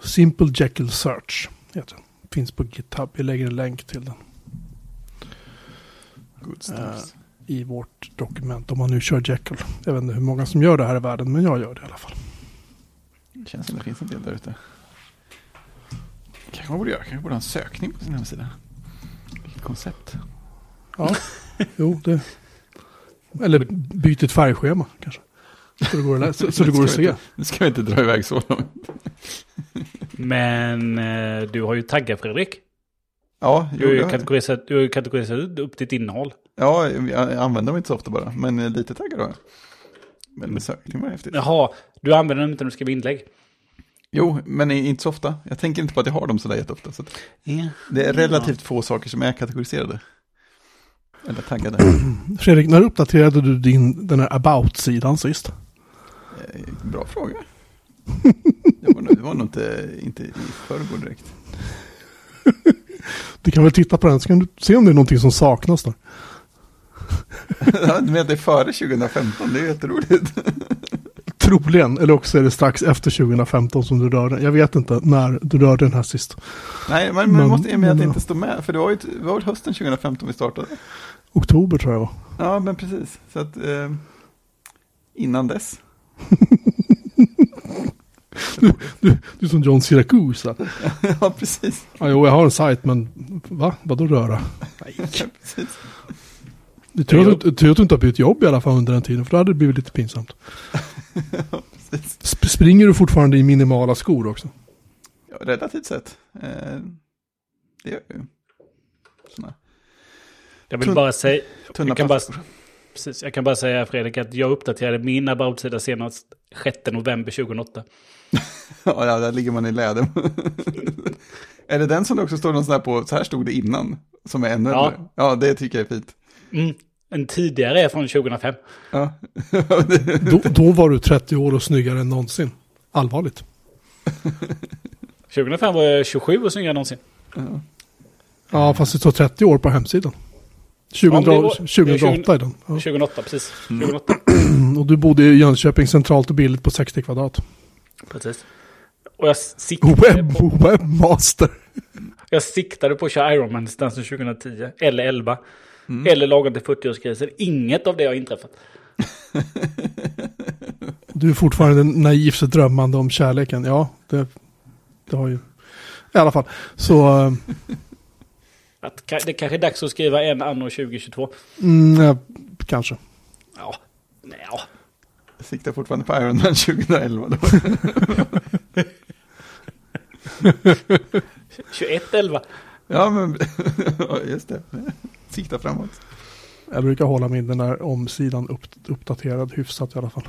Simple Jekyll Search. Heter den. Finns på GitHub. Vi lägger en länk till den stuff. i vårt dokument. Om man nu kör Jekyll. Jag vet inte hur många som gör det här i världen, men jag gör det i alla fall. Det känns som det finns en del där ute. Kanske man borde göra. Kanske borde ha en sökning på sin hemsida. Vilket koncept. Ja, jo, det... Eller byt ett färgschema kanske. Så det går att, så, så det går att Ska vi se. inte- Nu ska vi inte dra iväg så långt. Men eh, du har ju taggar Fredrik. Ja, Du jo, har ju jag- kategoriserat, du har ju kategoriserat upp ditt innehåll. ja, jag använder dem inte så ofta bara. Men lite taggad har jag. Men med sökning var häftigt. Jaha, du använder dem inte när du skriver inlägg. Jo, men inte så ofta. Jag tänker inte på att jag har dem sådär jätteofta. Så att Ja. det är relativt få saker som är kategoriserade. Eller taggade. Fredrik, när uppdaterade du din, den här about-sidan sist? Eh, Bra fråga. Det var, nog- det var nog inte, inte i förrgår direkt. Du kan väl titta på den så kan du se om det är någonting som saknas där. Du menar att det är före 2015? Det är ju jätteroligt. Troligen, eller också är det strax efter 2015 som du rör den. Jag vet inte när du rörde den här sist. Nej, men, men Men- måste ge mig att det inte står med. För det var ju det var hösten 2015 vi startade. Oktober tror jag var. Ja, men precis. Så att eh, innan dess. Du är som John Syracuse. ja, precis. Ja, jo, jag har en sajt, men va? Vadå röra? Nej. Ja, precis. Det är du- tur att du inte har bytt jobb i alla fall under den tiden, för då hade det blivit lite pinsamt. Springer du fortfarande i minimala skor också? Ja, relativt sett. Eh, det gör jag ju. Såna Jag vill Tunn- bara säga, tunna Jag kan bara- precis, jag kan bara säga Fredrik att jag uppdaterade min about-sida senast 6 november 2008. Ja, ja, där ligger man i läder. är det den som det också står någon sån här på, så här stod det innan, som är ännu Ja. äldre? Ja, det tycker jag är fint. Mm. En tidigare är från 2005. Ja. Då, då var du 30 år och snyggare än någonsin. Allvarligt. 2005 var jag 27 och snyggare än någonsin. Ja. Ja, fast det står 30 år på hemsidan. 2000, Ja, var- 2008 är den. Ja. 2008, precis. 2008, Och du bodde i Jönköping centralt och billigt på 60 kvadrat. precis. Och jag siktade, Web, på, webmaster. jag siktade på att köra Ironman-distansen 2010. Eller 11. Mm. Eller lagom till 40-årskrisen. Inget av det har inträffat. Du är fortfarande naivt drömmande om kärleken. Ja, det, det har ju... I alla fall. Så... eh, Att, det kanske är dags att skriva en anno 2022. Mm, ja, kanske. Ja, nej, ja. Jag siktar fortfarande på Ironman 2011 då. 21-11. Ja, men ja, just det. Sikta framåt. Jag brukar hålla min den där omsidan upp, uppdaterad hyfsat i alla fall.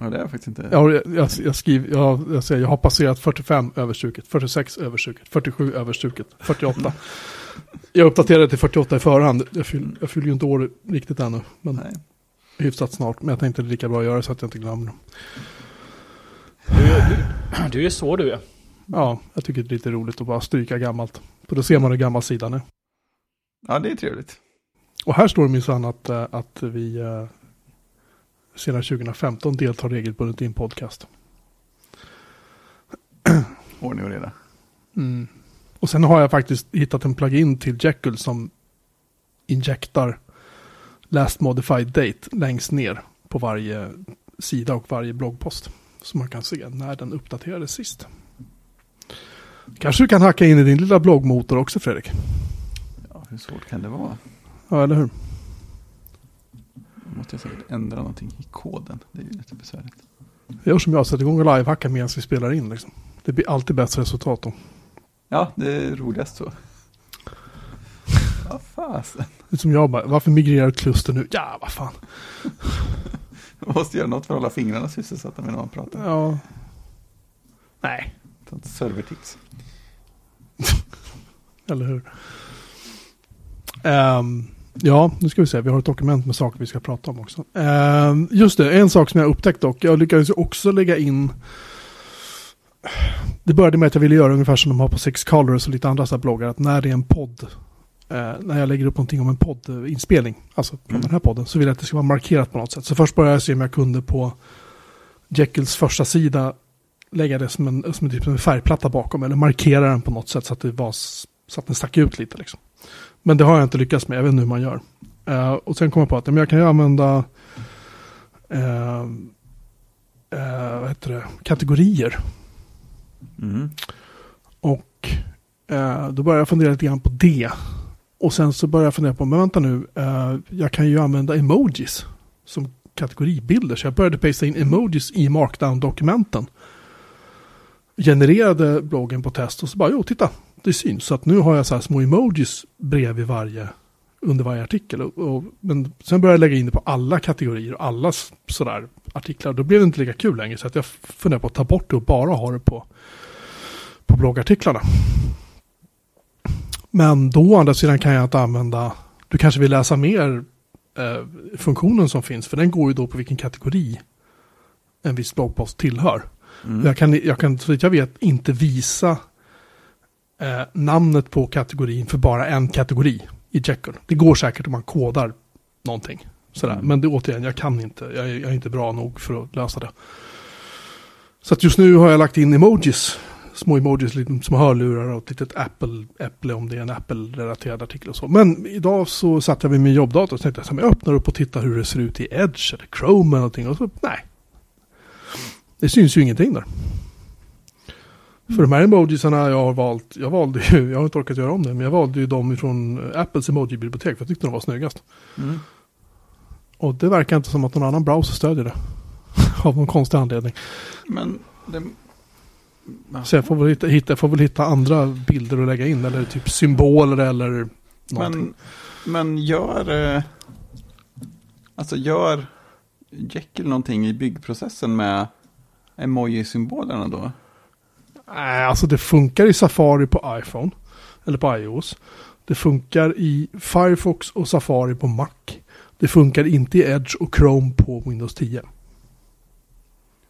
Ja, det är jag faktiskt inte. Jag, jag, jag, skriver, jag, jag säger, jag har passerat 45 överstruket, 46 överstruket, 47 överstruket, 48. Jag uppdaterade till 48 i förhand. Jag, fyll, jag fyller ju inte år riktigt ännu, men Nej. hyfsat snart. Men jag tänkte det är lika bra att göra så att jag inte glömmer dem. Du, du, du är så du är. Ja, jag tycker det är lite roligt att bara stryka gammalt. För då ser man hur gammal sidan är. Ja, det är trevligt. Och här står det minsann att, eh, att vi eh, sedan 2015 deltar regelbundet i en podcast. Ordning och reda. Mm. Och sen har jag faktiskt hittat en plugin till Jekyll som injektar last modified date längst ner på varje sida och varje bloggpost. Så man kan se när den uppdaterades sist. Kanske du kan hacka in i din lilla bloggmotor också Fredrik? Hur svårt kan det vara? Ja, eller hur? Då måste jag säkert ändra någonting i koden. Det är ju lite besvärligt. Gör som jag, sätter igång och livehacka medan vi spelar in. Liksom. Det blir alltid bättre resultat då. Ja, det är roligast så. Vad fasen. Det är som jag bara, varför migrerar kluster nu? Ja, vad fan. Man måste göra något för att hålla fingrarna sysselsatta medan man pratar. Ja. Nej, servertips. eller hur? Um, ja, nu ska vi se. Vi har ett dokument med saker vi ska prata om också. Um, just det, en sak som jag upptäckt dock. Jag lyckades också lägga in... Det började med att jag ville göra ungefär som de har på Six Colors och lite andra så här bloggar. Att när det är en podd eh, när jag lägger upp någonting om en poddinspelning, alltså från Mm. den här podden, så vill jag att det ska vara markerat på något sätt. Så först började jag se om jag kunde på Jekylls första sida lägga det som en, som en, typ en färgplatta bakom eller markera den på något sätt så att, det var, så att den stack ut lite. Liksom. Men det har jag inte lyckats med, jag vet inte hur man gör. Eh, och sen kom jag på att men jag kan ju använda eh, eh, vad heter det? kategorier. Mm. Och då började jag fundera lite grann på det. Och sen så började jag fundera på, men vänta nu, jag kan ju använda emojis som kategoribilder. Så jag började pasta in emojis i markdown-dokumenten. Genererade bloggen på test och så bara, jo titta, det syns. Så att nu har jag så här små emojis bredvid varje, under varje artikel. Och, och, men sen började jag lägga in det på alla kategorier och alla sådär artiklar. Då blev det inte lika kul längre. Så att jag funderar på att ta bort det och bara ha det på på bloggartiklarna. Men då å andra sidan kan jag inte använda, du kanske vill läsa mer eh, funktionen som finns, för den går ju då på vilken kategori en viss bloggpost tillhör. Mm. Jag, kan, jag kan, så jag vet, inte visa eh, namnet på kategorin för bara en kategori i Jekyll. Det går säkert om man kodar någonting. Sådär. Mm. Men det, återigen, jag kan inte. Jag är, jag är inte bra nog för att lösa det. Så att just nu har jag lagt in emojis. Små emojis, lite små hörlurar och ett litet Apple, Apple om det är en Apple-relaterad artikel och så. Men idag så satt jag vid min jobbdator och tänkte att jag öppnar upp och tittar hur det ser ut i Edge eller Chrome eller någonting. Och så, nej. Det syns ju ingenting där. För de här emojisarna jag har valt, jag valde ju, jag har inte orkat göra om det, men jag valde ju dem från Apples emoji-bibliotek för jag tyckte de var snyggast. Mm. Och det verkar inte som att någon annan browser stödjer det. Av någon konstig anledning. Men det... Så jag får väl hitta, hitta, jag får väl hitta andra bilder att lägga in. Eller typ symboler eller någonting. Men, men gör... eh, Alltså gör Jekyll någonting i byggprocessen med emoji-symbolerna då? Nej, alltså det funkar i Safari på iPhone. Eller på iOS. Det funkar i Firefox och Safari på Mac. Det funkar inte i Edge och Chrome på Windows 10.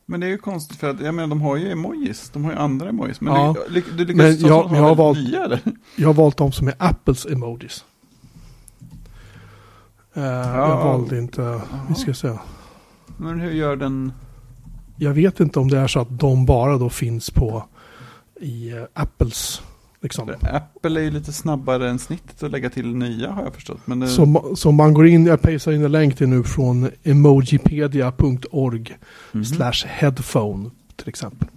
Men det är ju konstigt för att, jag menar de har ju emojis, de har ju andra emojis. Men Ja. du, du, lyckas Men jag- jag har valt- nya eller? Jag har valt de som är Apples emojis. Eh, Jag valde inte, vi ska se. Men hur gör den? Jag vet inte om det är så att de bara då finns på i eh, Apples. Liksom. Apple är ju lite snabbare än snittet att lägga till nya har jag förstått. Men det, Så, så man går in, jag pastar in en länk till nu från emojipedia.org Mhm. slash headphone till exempel.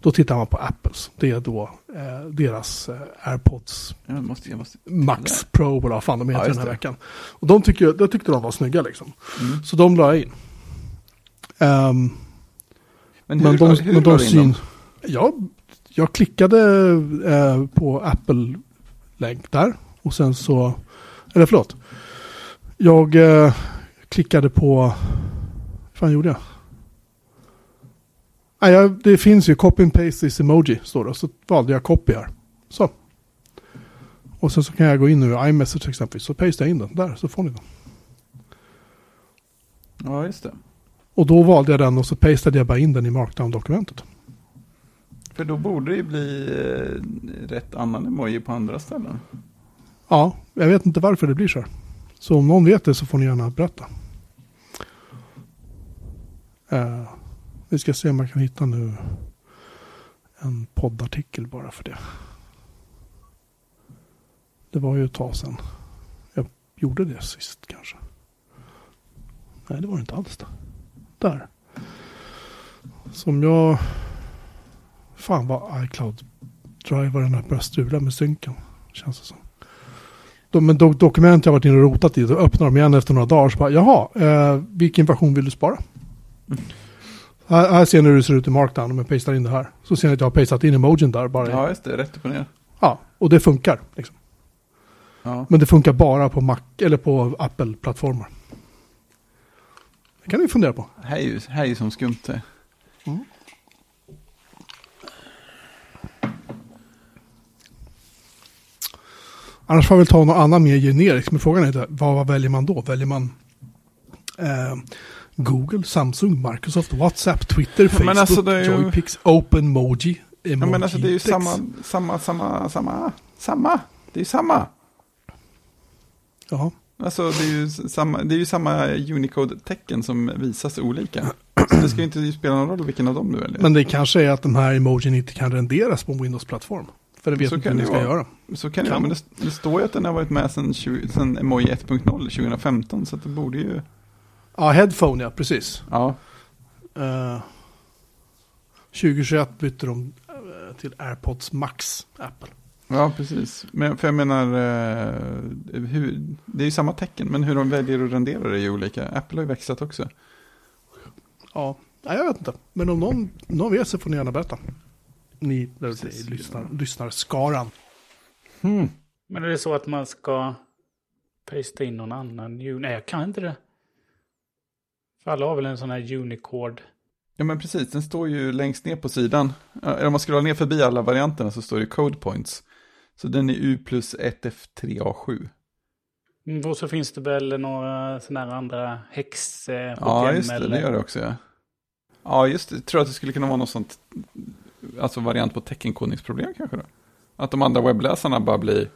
Då tittar man på Apples. Det är då eh, deras eh, AirPods Jag måste, jag måste, Max Pro eller vad fan de heter Ja, den här det. veckan. Och de tycker, jag tyckte de var snygga liksom. mm. Så de la jag in. Ehm, Men hur, men de, hur men la de du in dem? syn... Jag, klickade eh, på Apple-länk där. Och sen så... Eller förlåt. Jag eh, klickade på... Vad fan gjorde jag? Nej, jag, det finns ju copy and paste this emoji, står det. Så valde jag copy här. Så. Och sen så kan jag gå in nu i iMessage exempelvis. Så pastar jag in den där, så får ni den. Ja, just det. Och då valde jag den och så pastade jag bara in den i markdown-dokumentet. För då borde det ju bli eh, rätt annan emoji på andra ställen. Ja, jag vet inte varför det blir så. Så om någon vet det så får ni gärna berätta. Eh, vi ska se om jag kan hitta nu en poddartikel bara för det. Det var ju ett tag sedan. Jag gjorde det sist kanske. Nej, det var det inte alls Då. Där. Som jag... Fan vad iCloud-drivaren har börjat strula med synken. Känns det som. De, men do, dokument jag varit inne och rotat i, då öppnar de igen efter några dagar. Så bara, jaha, eh, vilken version vill du spara? Här, här ser ni hur det ser ut i markdown om jag pastar in det här. Så ser ni att jag har pastat in emojin där bara. Ja, just det. Rätt upp och ner. ja och det funkar. Liksom. Ja. Men det funkar bara på Mac eller på Apple-plattformar. Det kan ni fundera på. Här är ju, här är ju som skumt det. Annars får jag väl ta någon annan mer generisk. Men frågan är vad, vad väljer man då? Väljer man eh, Google, Samsung, Microsoft, WhatsApp, Twitter, Facebook, men alltså det är ju- Joypix, OpenMoji, Ja, men alltså det är ju samma, samma, samma, samma, samma. Det är ju samma. Jaha. Alltså det är ju samma, det är ju samma Unicode-tecken som visas olika. Så det ska ju inte spela någon roll vilken av dem du väljer. Men det kanske är att de här emojin inte kan renderas på en Windows-plattform. För det vet Så inte kan hur det ska göra. så kan det vara, men det, det står ju att den har varit med sedan, 20, sedan Emoji 1.0 2015, så det borde ju... Ja, headphone ja, precis. Ja, Eh, 2021 bytte de eh, till AirPods Max, Apple. ja precis. Men, för jag menar, eh, hur, det är ju samma tecken, men hur de väljer att rendera det är ju olika. Apple har ju växlat också. Ja, nej, jag vet inte. Men om någon, någon vet så får ni gärna berätta. Ni, där Precis. lyssnar, lyssnar skaran. Hmm. Men är det så att man ska pasta in någon annan? Ju- Nej, jag kan inte det. För alla har väl en sån här Unicode. Ja men precis, den står ju längst ner på sidan. Eller om man scrollar ner förbi alla varianterna så står det code points. Så den är U plus 1F3A7. Mm, Och så finns det väl några sådana här andra häx eh, Ja, just det, det gör det också. Ja, ja just det. Jag tror att det skulle kunna vara något sånt, alltså variant på teckenkodningsproblem kanske då. Att de andra webbläsarna bara blir,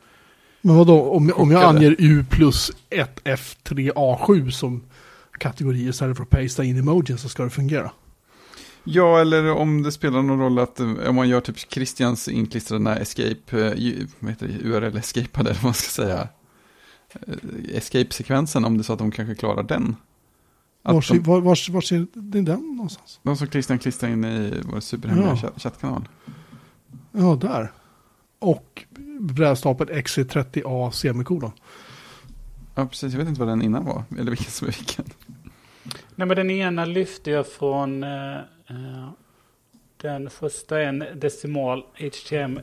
Men vadå, om, om jag anger U plus 1F3A7 som kategori istället för att pasta in emojin så ska det fungera. ja eller om det spelar någon roll att eh, om man gör typ Christians inklistrade escape, eh, vad heter det, URL-escapade eller vad man ska säga. Eh, Escape-sekvensen, om det är så att de kanske klarar den. Vars, de, var, vars, vars är det den någonstans? de som Christian klistrar in i vår superhemliga Ja. chatt- chattkanal. Ja, där. Och brädstapeln XC30A semikolon. Ja, precis. Jag vet inte vad den innan var. Eller vilken som är vilken. Nej, men den ena lyfte jag från... Eh, eh, den första är en decimal HTM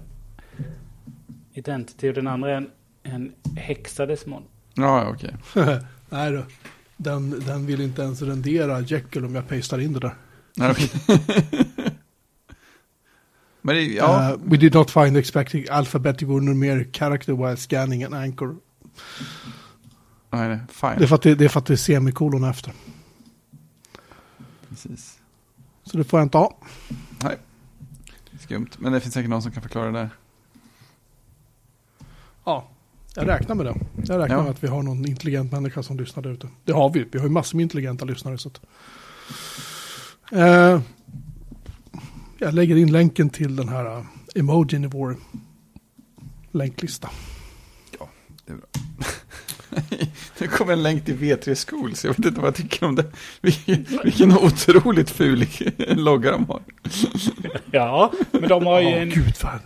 identity och den andra är en, en hexadecimal. Ja, okej. Nej då. Den, den vill inte ens rendera Jekyll om jag pastar in det där. Nej, okej. Men det, ja, Uh, we did not find expecting alphabetical numeric character while scanning an anchor. nej, nej, fine. Det är för att det, det, är, för att det är semikolon efter. Precis. Så det får jag inte ha. Skumt. Men det finns säkert någon som kan förklara det där. Ja, jag räknar med det. Jag räknar Ja. med att vi har någon intelligent människa som lyssnar där ute. Det har vi. Vi har ju massor med intelligenta lyssnare. Så att, Eh, jag lägger in länken till den här uh, emojin i vår länklista. Nu kommer en länk till V3 Schools. Jag vet inte vad jag tycker om det. Vilken, vilken otroligt ful logga de har. Ja, men de har ju Ja, en, gud vad...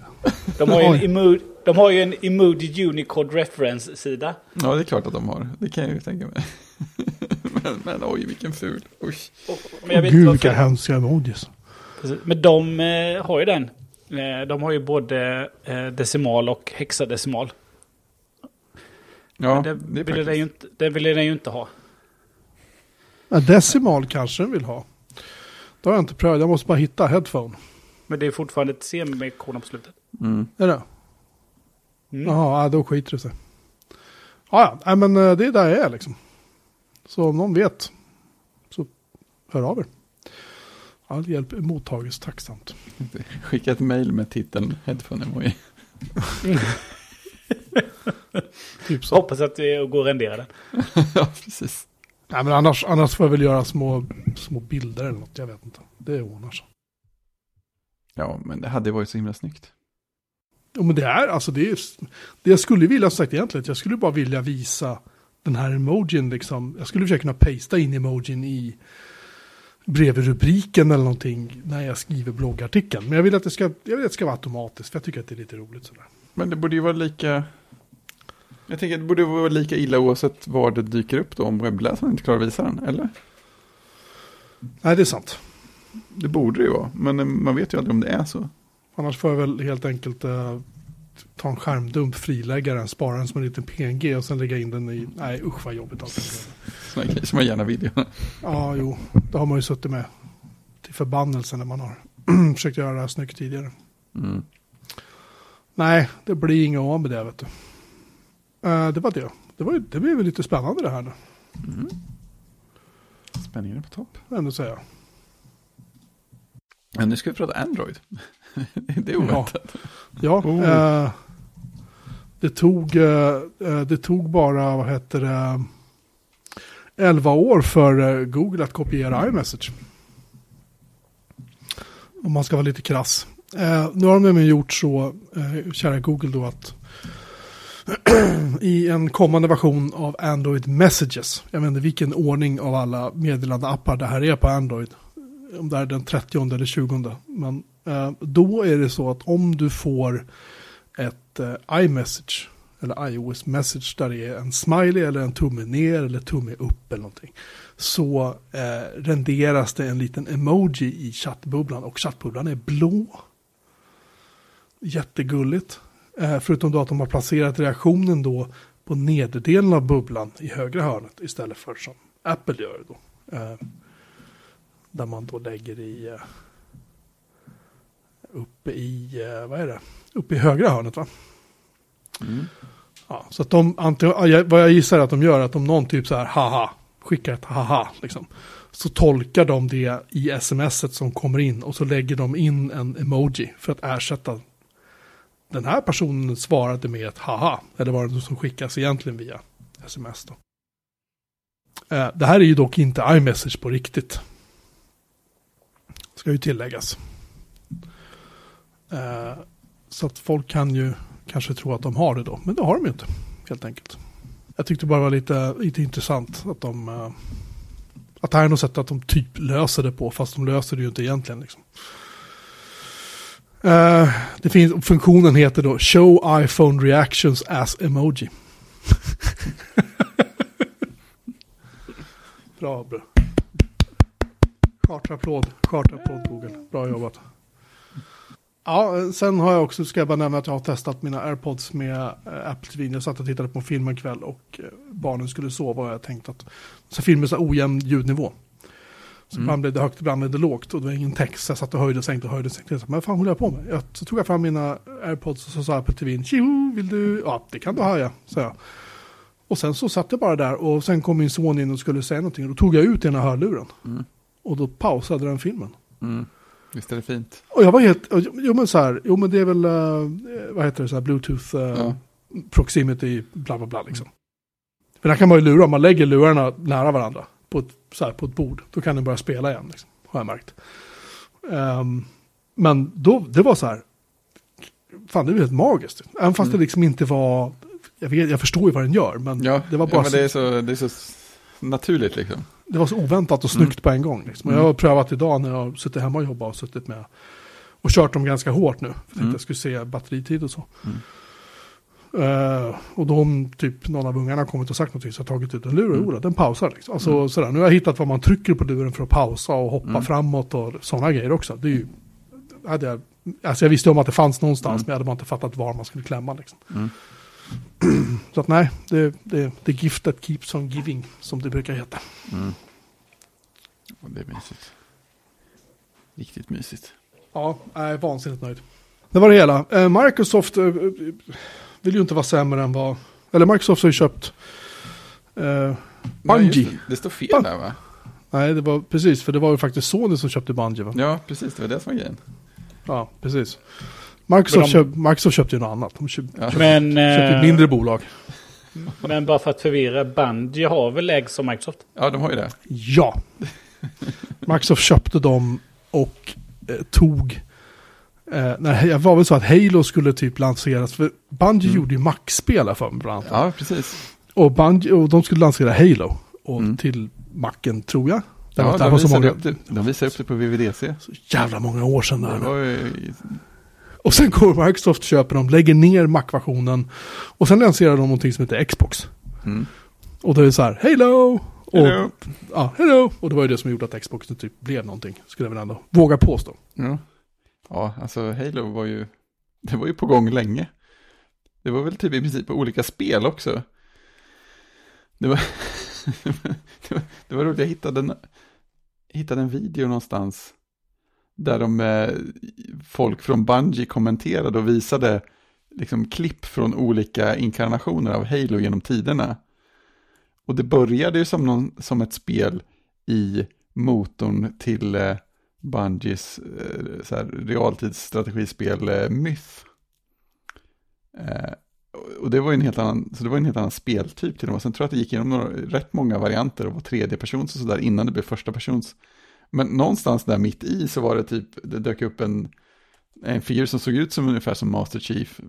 de har ju en, emo, de har ju en emoji Unicode reference-sida. Ja, det är klart att de har. Det kan jag ju tänka mig. Men, men oj, vilken ful. Usch. Och- Men jag vet Gud vilka hemska emojis. Men de eh, har ju den. Eh, de har ju både eh, decimal och hexadecimal. Ja, det, det är ville den, ju inte, det ville den ju inte ha. Ja, decimal kanske den vill ha. Det har jag inte prövat. Jag måste bara hitta headphone. Men det är fortfarande ett semikolon på slutet. Mm. Är det? Mm. Jaha, då skiter det sig. Ja, ja, men eh, det är där jag är liksom. Så om någon vet så hör av er. All hjälp mottages tacksamt. Skicka ett mail med titeln headphone emoji. Typ så. Hoppas att det går att rendera den. ja, precis. Nej, men annars, annars får jag väl göra små, små bilder eller något. Jag vet inte. Det ordnar sig. Ja, men det hade varit så himla snyggt. Jo, men det är alltså det är, det jag skulle vilja sagt egentligen. att Jag skulle bara vilja visa den här emojin liksom. Jag skulle försöka kunna pasta in emojin i brevrubriken eller någonting när jag skriver bloggartikeln. Men jag vill att det ska, jag vill att det ska vara automatiskt för jag tycker att det är lite roligt sådär. Men det borde ju vara lika... Jag tänker att det borde vara lika illa oavsett var det dyker upp då om webbläsaren inte klarar att visa den, eller? Nej, det är sant. Det borde det ju vara, men eh, man vet ju aldrig om det är så. Annars får jag väl helt enkelt eh, ta en skärmdump, frilägga den, spara den som en liten PNG och sen lägga in den i... Nej, usch vad jobbigt allt. Sådana grejer som man gärna vill göra. Ja, jo, det har man ju suttit med till förbannelse när man har försökt göra det här snyggt tidigare. Mm. Nej, det blir inga av med det vet du. Eh, det var det. Det, var, det blev lite spännande det här nu, Mm. Spänningen är på topp. ändå säga. Men nu ska vi prata Android. det är oväntat. Ja, Oh. eh, det tog, eh, eh, det tog bara, vad heter det, 11 år för eh, Google att kopiera iMessage. Om man ska vara lite krass. Eh, nu har de nämligen gjort så, eh, kära Google då, att i en kommande version av Android Messages, jag vet inte vilken ordning av alla meddelande appar det här är på Android, om det är den 30 eller 20, men Eh, då är det så att om du får ett eh, iMessage eller iOS message där det är en smiley eller en tumme ner eller tumme upp eller någonting. Så eh, renderas det en liten emoji i chattbubblan och chattbubblan är blå. Jättegulligt. Eh, förutom då att de har placerat reaktionen då på nederdelen av bubblan i högra hörnet istället för som Apple gör då. Eh, där man då lägger i eh, uppe i, eh, vad är det? Uppe i högra hörnet va? Mm. Ja, så att de, vad jag gissar att de gör, att om någon typ så här, haha, skickar ett haha, liksom, så tolkar de det i smset som kommer in och så lägger de in en emoji för att ersätta den här personen svarade med ett haha, eller vad det som skickas egentligen via sms då. Eh, det här är ju dock inte iMessage på riktigt. Ska ju tilläggas. Eh, så att folk kan ju kanske tro att de har det då, men det har de ju inte, helt enkelt. Jag tyckte bara det var lite, lite intressant att de, eh, att det här är något sätt att de typ löser det på, fast de löser det ju inte egentligen. Liksom. Uh, det finns, funktionen heter då Show iPhone Reactions as Emoji. bra, bra. Charterapplåd, charterapplåd Google. Bra jobbat. Ja, sen har jag också, ska jag bara nämna att jag har testat mina airpods med äh, Apple TV. Jag satt och tittade på en film en kväll och äh, barnen skulle sova och jag tänkte att så filmen så ojämn ljudnivå. Så mm. ibland blev det högt, ibland blev det lågt och det var ingen text. Så jag satt och höjde och sänkte och höjde och sänkte. Men vad fan håller jag på med? Jag, så tog jag fram mina airpods och så sa Apple TV, Tjo, vill du? Ja, det kan du ha ja, sa jag. Och sen så satt jag bara där och sen kom min son in och skulle säga någonting. Och då tog jag ut ena hörluren. Mm. Och då pausade den filmen. Mm. Visst är det fint? Och jag var helt, jo men så här, jo men det är väl, uh, vad heter det, så här bluetooth uh, ja. proximity, bla bla bla liksom. För där kan man ju lura, om man lägger lurarna nära varandra på ett, så här, på ett bord, då kan den börja spela igen, liksom, har jag märkt. Um, men då, det var så här, fan det är helt magiskt. Även fast mm. det liksom inte var, jag, vet, jag förstår ju vad den gör, men ja, det var bara ja, men det är så, det är så naturligt liksom det var så oväntat och snyggt mm. på en gång. Liksom. Jag har prövat idag när jag har suttit hemma och jobbat och suttit med och kört dem ganska hårt nu. För att mm. jag skulle se batteritid och så. Mm. Uh, och då om typ någon av ungarna kommit och sagt någonting så har jag tagit ut en lur och mm. den pausar. Liksom. Alltså, mm. sådär. Nu har jag hittat vad man trycker på luren för att pausa och hoppa mm. framåt och sådana grejer också. Det är ju, hade jag, alltså jag visste om att det fanns någonstans mm. men jag hade bara inte fattat var man skulle klämma. Liksom. Så att nej, det, det, det gift that keeps on giving, som det brukar heta. Mm. Och det är mysigt. Riktigt mysigt. Ja, jag är vansinnigt nöjd. Det var det hela. Eh, Microsoft eh, vill ju inte vara sämre än vad... Eller Microsoft har ju köpt eh, Bungie. Det, det, står fel där va? Nej, det var precis, för det var ju faktiskt Sony som köpte Bungie va? Ja, precis, det var det som var grejen. Ja, precis. Microsoft, de... köp, Microsoft köpte ju något annat. De köp, ja. men, köpte ett mindre bolag. Men bara för att förvirra, Bungie har väl ägts som Microsoft? Ja, de har ju det. Ja. Microsoft köpte dem och eh, tog... Eh, när, det var väl så att Halo skulle typ lanseras. För Bungie mm. gjorde ju Mac-spel för mig bland annat. Ja, precis. Och, Bungie, och de skulle lansera Halo. Och mm. till Macen tror jag. Det ja, de, visade upp det, de visade upp det på VVDC. Så jävla många år sedan. Där. Det var ju och sen går Microsoft, köper dem, lägger ner Mac-versionen. Och sen lanserar de någonting som heter Xbox. Mm. Och då är det så här, hello! Och, hello. Ja, hello! Och det var ju det som gjorde att Xbox typ blev någonting, skulle jag väl ändå våga påstå. Ja. ja, alltså Halo var ju, det var ju på gång länge. Det var väl typ i princip olika spel också. Det var, det var, det var roligt, jag hittade en, hittade en video någonstans där de, eh, folk från Bungie kommenterade och visade liksom klipp från olika inkarnationer av Halo genom tiderna. Och det började ju som, någon, som ett spel i motorn till eh, Bungies eh, så här, realtidsstrategispel eh, Myth. Eh, och det var ju en helt annan, så det var en helt annan speltyp till och med. Sen tror jag att det gick igenom några, rätt många varianter och var tredje persons och sådär innan det blev första persons. Men någonstans där mitt i så var det typ, det dök upp en, en figur som såg ut som ungefär som Master Chief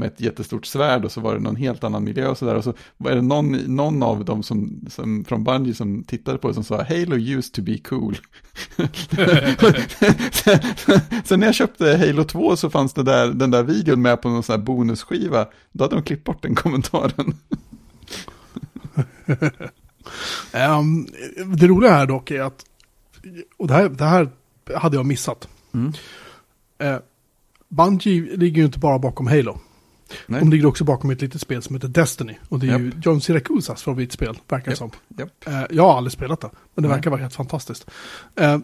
med ett jättestort svärd och så var det någon helt annan miljö och sådär. Och så var det någon, någon av dem som, som, från Bungie som tittade på det som sa Halo used to be cool. Sen när jag köpte Halo 2 så fanns det där, den där videon med på någon sån här bonusskiva. Då hade de klippt bort den kommentaren. um, det roliga här dock är att, och det här, det här hade jag missat. Mm. Uh, Bungie ligger ju inte bara bakom Halo. Nej. De ligger också bakom ett litet spel som heter Destiny. Och det är ju John Syracusas favoritspel, verkar det som. Japp. Eh, jag har aldrig spelat det, men det Nej. verkar vara helt fantastiskt. Eh,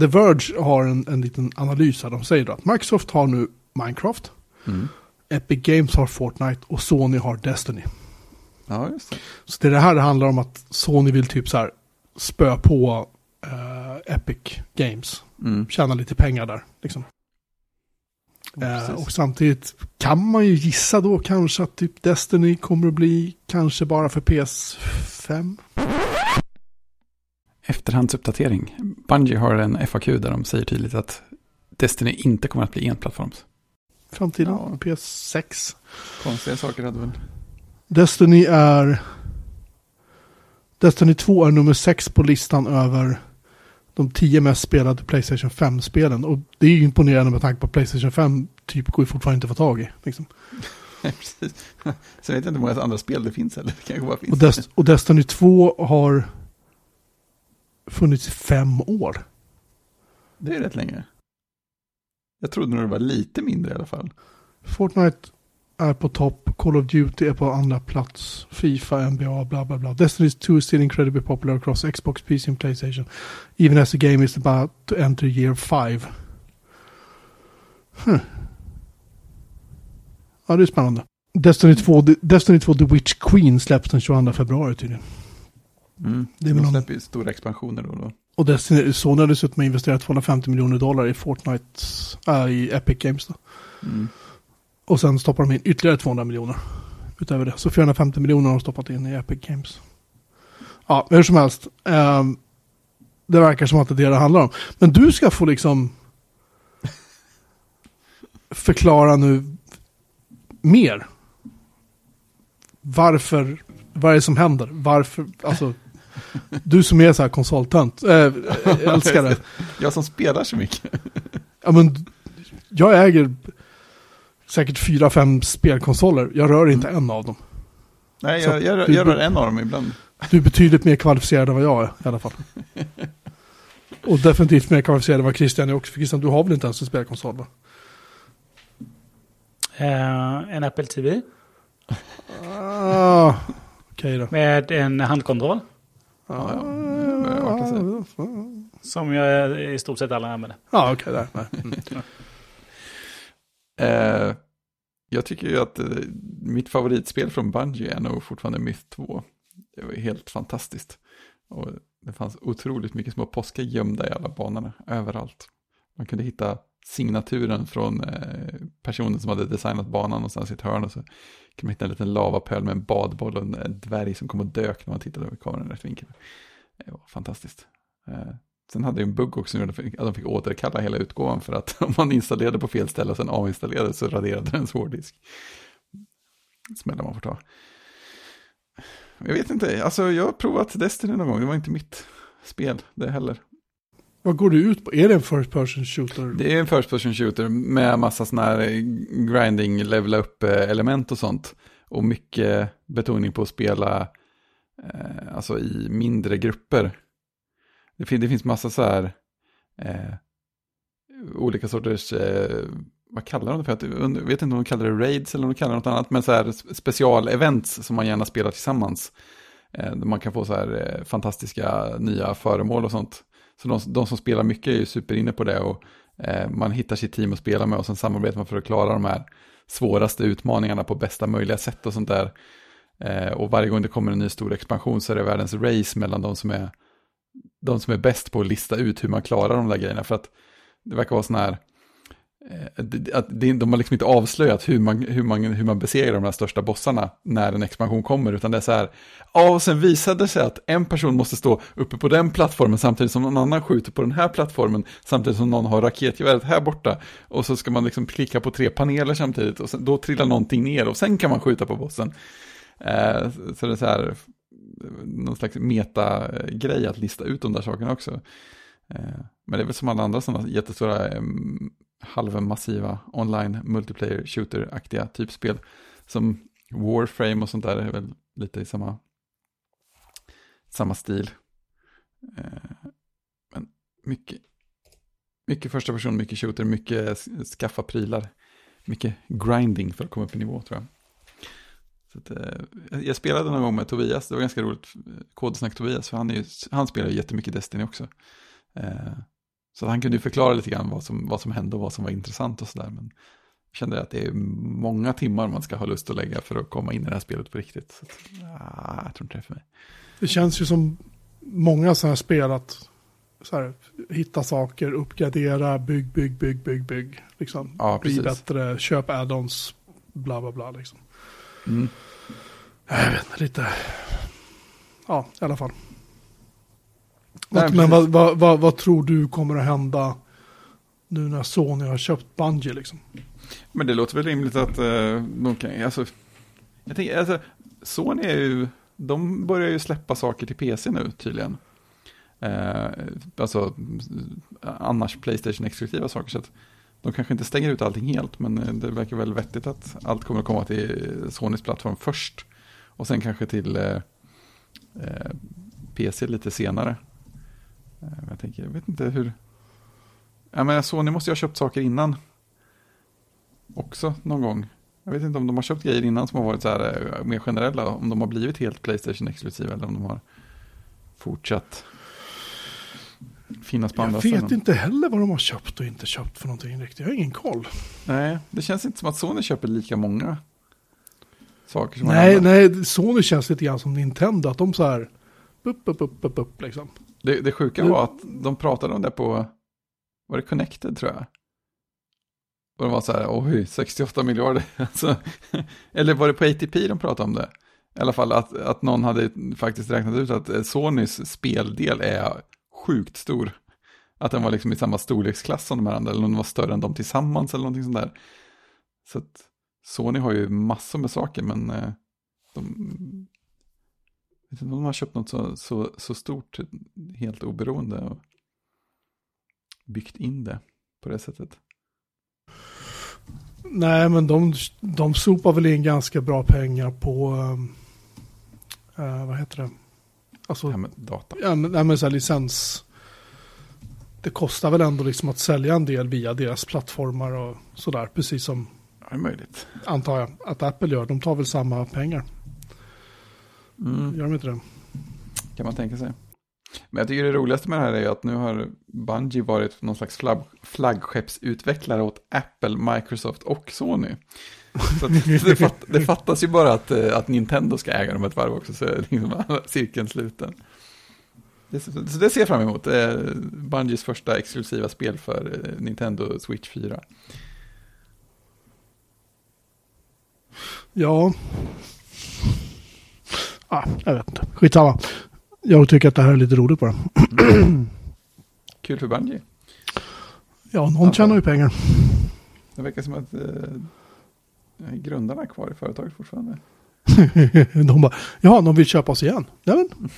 The Verge har en, en liten analys här. De säger att Microsoft har nu Minecraft, Mm. Epic Games har Fortnite och Sony har Destiny. Ja, just det. Så det är det här det handlar om att Sony vill typ så här spö på eh, Epic Games. Mm. Tjäna lite pengar där. Liksom. Precis. och samtidigt kan man ju gissa då kanske att typ Destiny kommer att bli kanske bara för PS5. Efterhandsuppdatering. Bungie har en FAQ där de säger tydligt att Destiny inte kommer att bli enplattforms. Framtiden, Ja. PS6. Konstiga saker hade väl. Destiny är... Destiny 2 är nummer 6 på listan över de 10 mest spelade Playstation 5-spelen. Och det är ju imponerande med tanke på att Playstation 5 typ går ju fortfarande inte att få tag i. Liksom. Precis. Sen vet jag inte hur många andra spel det finns heller. Det kanske bara finns. Och, Dest- och Destiny 2 har funnits i fem år. Det är rätt länge. Jag trodde nog det var lite mindre i alla fall. Fortnite är på topp, Call of Duty är på andra plats, Fifa, NBA, bla bla bla. Destiny 2 is still incredibly popular across Xbox, PC and Playstation. Even as the game is about to enter year 5. Huh. Ja, det är spännande. Destiny 2, Destiny 2 The Witch Queen släpps den 22 februari tydligen. Mm. Det är De släpper ju stora expansioner då och då. Och Destiny, Sony har dessutom investerat 250 miljoner dollar i Fortnite, äh, i Epic Games då. Mm. Och sen stoppar de in ytterligare 200 miljoner. Utöver det. Så 450 miljoner har de stoppat in i Epic Games. Ja, hur som helst. ehm, det verkar som att det är det det handlar om. Men du ska få liksom förklara nu mer. Varför, vad är det som händer? Varför, alltså, du som är så här konsoltönt, äh, älskar det. Jag som spelar så mycket. Ja, men jag äger säkert fyra, fem spelkonsoler. Jag rör inte en av dem. Nej, jag, jag, du- jag rör en av dem ibland. Du är betydligt mer kvalificerad än vad jag är i alla fall. Och definitivt mer kvalificerad än vad Christian är också. För Christian, du har väl inte ens en spelkonsol va? Eh, en Apple TV Ah, Okej då. med en handkontroll. Ja, ja. Sig. Som jag i stort sett alla använder. Ja, okej. där. Nej. Mm. Eh, jag tycker ju att eh, mitt favoritspel från Bungie är nog fortfarande Myth 2. Det var helt fantastiskt. Och det fanns otroligt mycket små påskar gömda i alla banorna, överallt. Man kunde hitta signaturen från eh, personen som hade designat banan någonstans i ett hörn och så kan man hitta en liten lavapöl med en badboll och en, en dvärg som kom och dök när man tittade över kameran i rätt vinkel. Det var fantastiskt. Eh, Eh, sen hade jag en bugg också som gjorde att de fick återkalla hela utgåvan för att om man installerade på fel ställe och sen avinstallerade så raderade den hårddisk. Smällar man får ta. Jag vet inte, alltså jag har provat Destiny någon gång, det var inte mitt spel det heller. Vad går det ut på? Är det en first person shooter? Det är en first person shooter med massa sådana här grinding, levela upp eh, element och sånt. Och mycket betoning på att spela eh, alltså i mindre grupper. Det, fin det finns massa så här eh, olika sorters, eh, vad kallar de det för? Att- Jag vet inte om de kallar det raids eller om de kallar det något annat. Men så här specialevents som man gärna spelar tillsammans. Eh, där man kan få så här eh, fantastiska nya föremål och sånt. Så de, de som spelar mycket är ju superinne på det och eh, man hittar sitt team att spela med och sen samarbetar man för att klara de här svåraste utmaningarna på bästa möjliga sätt och sånt där. Eh, och varje gång det kommer en ny stor expansion så är det världens race mellan de som är de som är bäst på att lista ut hur man klarar de där grejerna. För att det verkar vara sån här, eh, att de har liksom inte avslöjat hur man, hur, man, hur man besegrar de här största bossarna när en expansion kommer, utan det är så här, ja, och sen visade det sig att en person måste stå uppe på den plattformen samtidigt som någon annan skjuter på den här plattformen, samtidigt som någon har raketgeväret här borta, och så ska man liksom klicka på tre paneler samtidigt, och sen, då trillar någonting ner, och sen kan man skjuta på bossen. Eh, så det är så här, någon slags meta-grej att lista ut de där sakerna också. Eh, men det är väl som alla andra sådana jättestora halvmassiva online multiplayer shooter-aktiga typspel. Som Warframe och sånt där är väl lite i samma, samma stil. Eh, men mycket, mycket första person, mycket shooter, mycket skaffa prylar. Mycket grinding för att komma upp i nivå tror jag. Att, eh, jag- spelade någon gång med Tobias, det var ganska roligt, eh, kodsnack Tobias, för han, är ju, han spelar ju jättemycket Destiny också. Eh, så han kunde ju förklara lite grann vad som, vad som hände och vad som var intressant och sådär. Men jag kände att det är många timmar man ska ha lust att lägga för att komma in i det här spelet på riktigt. Så att, ah, jag tror inte det är för mig. Det känns ju som många sådana här spel att så här, hitta saker, uppgradera, bygg, bygg, bygg, bygg, bygg. Liksom. Ja, Bli bättre, köp add-ons, bla bla bla. Liksom. Mm. Jag vet inte, lite. Ja, i alla fall. Nej, men vad, vad, vad, vad tror du kommer att hända nu när Sony har köpt Bungie liksom? Men det låter väl rimligt att eh, de kan, alltså, jag tänker, alltså, Sony är ju, de börjar ju släppa saker till PC nu tydligen. Eh, alltså, annars Playstation-exklusiva saker, så att de kanske inte stänger ut allting helt, men eh, det verkar väl vettigt att allt kommer att komma till Sonys plattform först. Och sen kanske till eh, eh PC lite senare. Eh, jag tänker, jag vet inte hur, ja men Sony måste ju ha köpt saker innan också någon gång. Jag vet inte om de har köpt grejer innan som har varit så här mer generella, om de har blivit helt Playstation-exklusiva eller om de har fortsatt finnas på Jag andra vet ställen. inte heller vad de har köpt och inte köpt för någonting riktigt. Jag har ingen koll. Nej, det känns inte som att Sony köper lika många saker som Nej, nej, Sony känns lite grann som Nintendo. Att de så här, upp, upp, upp, upp, upp liksom. Det, det sjuka Du- var att de pratade om det på, var det Connected tror jag? Och de var så här, oj, 68 miljarder. Alltså, eller var det på ATP de pratade om det? I alla fall att, att någon hade faktiskt räknat ut att eh, Sonys speldel är sjukt stor. Att den var liksom i samma storleksklass som de här andra, eller om den var större än de tillsammans eller någonting sånt där. Så att Sony har ju massor med saker, men eh, de... Jag vet inte om de har köpt något så, så, så stort, helt oberoende och byggt in det på det sättet. Nej, men de, de sopar väl in ganska bra pengar på, um, vad heter det? Alltså, här med data. ja, men, ja, men så här licens. Det kostar väl ändå liksom att sälja en del via deras plattformar och sådär. Precis som, Ja, är möjligt. antar jag, att Apple gör. De tar väl samma pengar. Mm. Gör de inte det? Kan man tänka sig. Men jag tycker det roligaste med det här är att nu har Bungie varit någon slags flagg, flaggskeppsutvecklare åt Apple, Microsoft och Sony. Så att det, fatt, det fattas ju bara att, eh, att Nintendo ska äga dem ett varv också, så är liksom cirkeln sluten. Det, så det ser jag fram emot. Eh, Bungies första exklusiva spel för eh, Nintendo Switch 4. Ja. Ah, jag vet inte. Skitsamma. Jag tycker att det här är lite roligt bara. Kul för Bungie. Ja, någon tjänar ju pengar. Det verkar som att eh, grundarna är kvar i företaget fortfarande. de bara, ja, de vill köpa oss igen. Ja, men.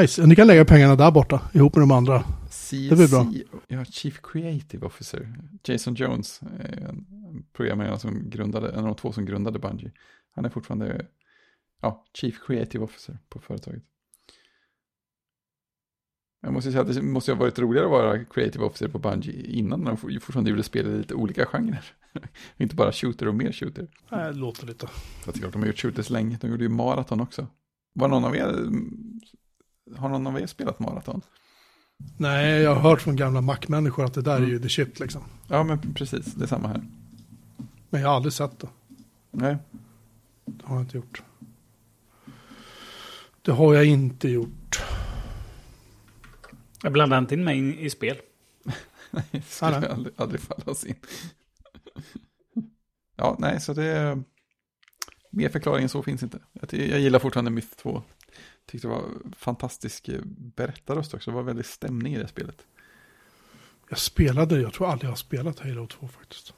Nice, ni kan lägga pengarna där borta ihop med de andra. CSC, Det blir bra. ja, Chief Creative Officer, Jason Jones, en programmerare som grundade, en av de två som grundade Bungie. Han är fortfarande, ja, Chief Creative Officer på företaget. Jag måste säga att det måste ha varit roligare att vara Creative Officer på Bungie innan de for- fortfarande gjorde spel i lite olika genrer. Inte bara shooter och mer shooter. Nej, det låter lite. Jag tycker att de har gjort shooters länge, de gjorde ju maraton också. Var någon av er, har någon av er spelat maraton? Nej, jag har hört från gamla Mac-människor att det där är ju the shit liksom. Ja, men precis, det är samma här. Men jag har aldrig sett det. Nej, Det har jag inte gjort. Det har jag inte gjort. Jag blandar inte in mig in i spel. Nej, det skulle nej. aldrig, aldrig falla oss in. ja, nej, så det är... Mer förklaring än så finns inte. Jag, jag gillar fortfarande Myth 2. Tyckte det var fantastisk eh, berättarröst också. Det var väldigt stämning i det spelet. Jag spelade, jag tror aldrig jag har spelat Halo 2 faktiskt.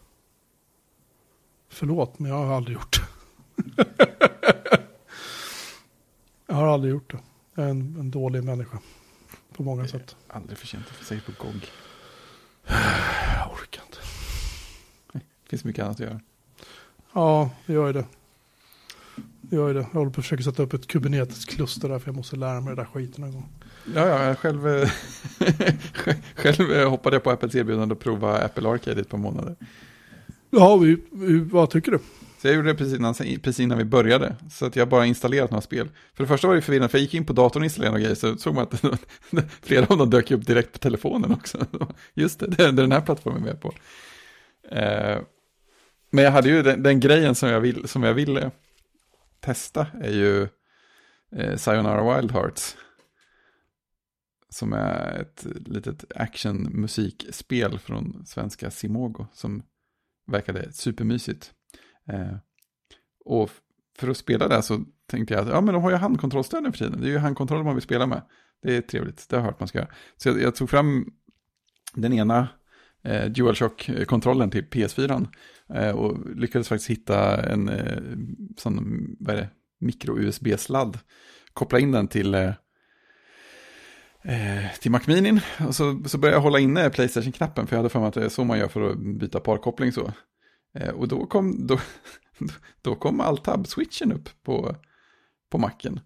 Förlåt, men jag har aldrig gjort det. jag har aldrig gjort det. Jag är en, en dålig människa. På många sätt. Aldrig för sent att få på GOG. Jag orkar inte. Det finns mycket annat att göra. Ja, det gör ju det. Det gör ju det. Jag håller på att försöka sätta upp ett Kubernetes-kluster där för jag måste lära mig det där skiten en gång. Ja, ja, jag själv, själv hoppade jag på Apples erbjudande att prova Apple Arcade i ett par månader. Ja, vi, vi, vad tycker du? Så jag gjorde det precis innan, precis innan vi började. Så att jag bara installerat några spel. För det första var det förvirrande, för jag gick in på datorn och installerade några grejer, så såg man att flera av dem dök upp direkt på telefonen också. Just det, det är den här plattformen vi är på. Eh, men jag hade ju den, den grejen som jag, vill, som jag ville testa är ju eh, Sayonara Wild Hearts. Som är ett litet actionmusikspel från svenska Simogo som verkade supermysigt. Eh, och för att spela det så tänkte jag att ja, men de har ju handkontrollstöd nu för tiden. Det är ju handkontroller man vill spela med. Det är trevligt, det har jag hört man ska göra. Så jag, jag tog fram den ena eh, DualShock-kontrollen till PS4 eh, och lyckades faktiskt hitta en eh, sån, vad är det, mikro-USB-sladd. Koppla in den till eh, eh till Mac och så, så började jag hålla inne Playstation-knappen för jag hade för mig att det är så man gör för att byta parkoppling så. Eh, och då kom, då, då kom Altab-switchen upp på, på macken.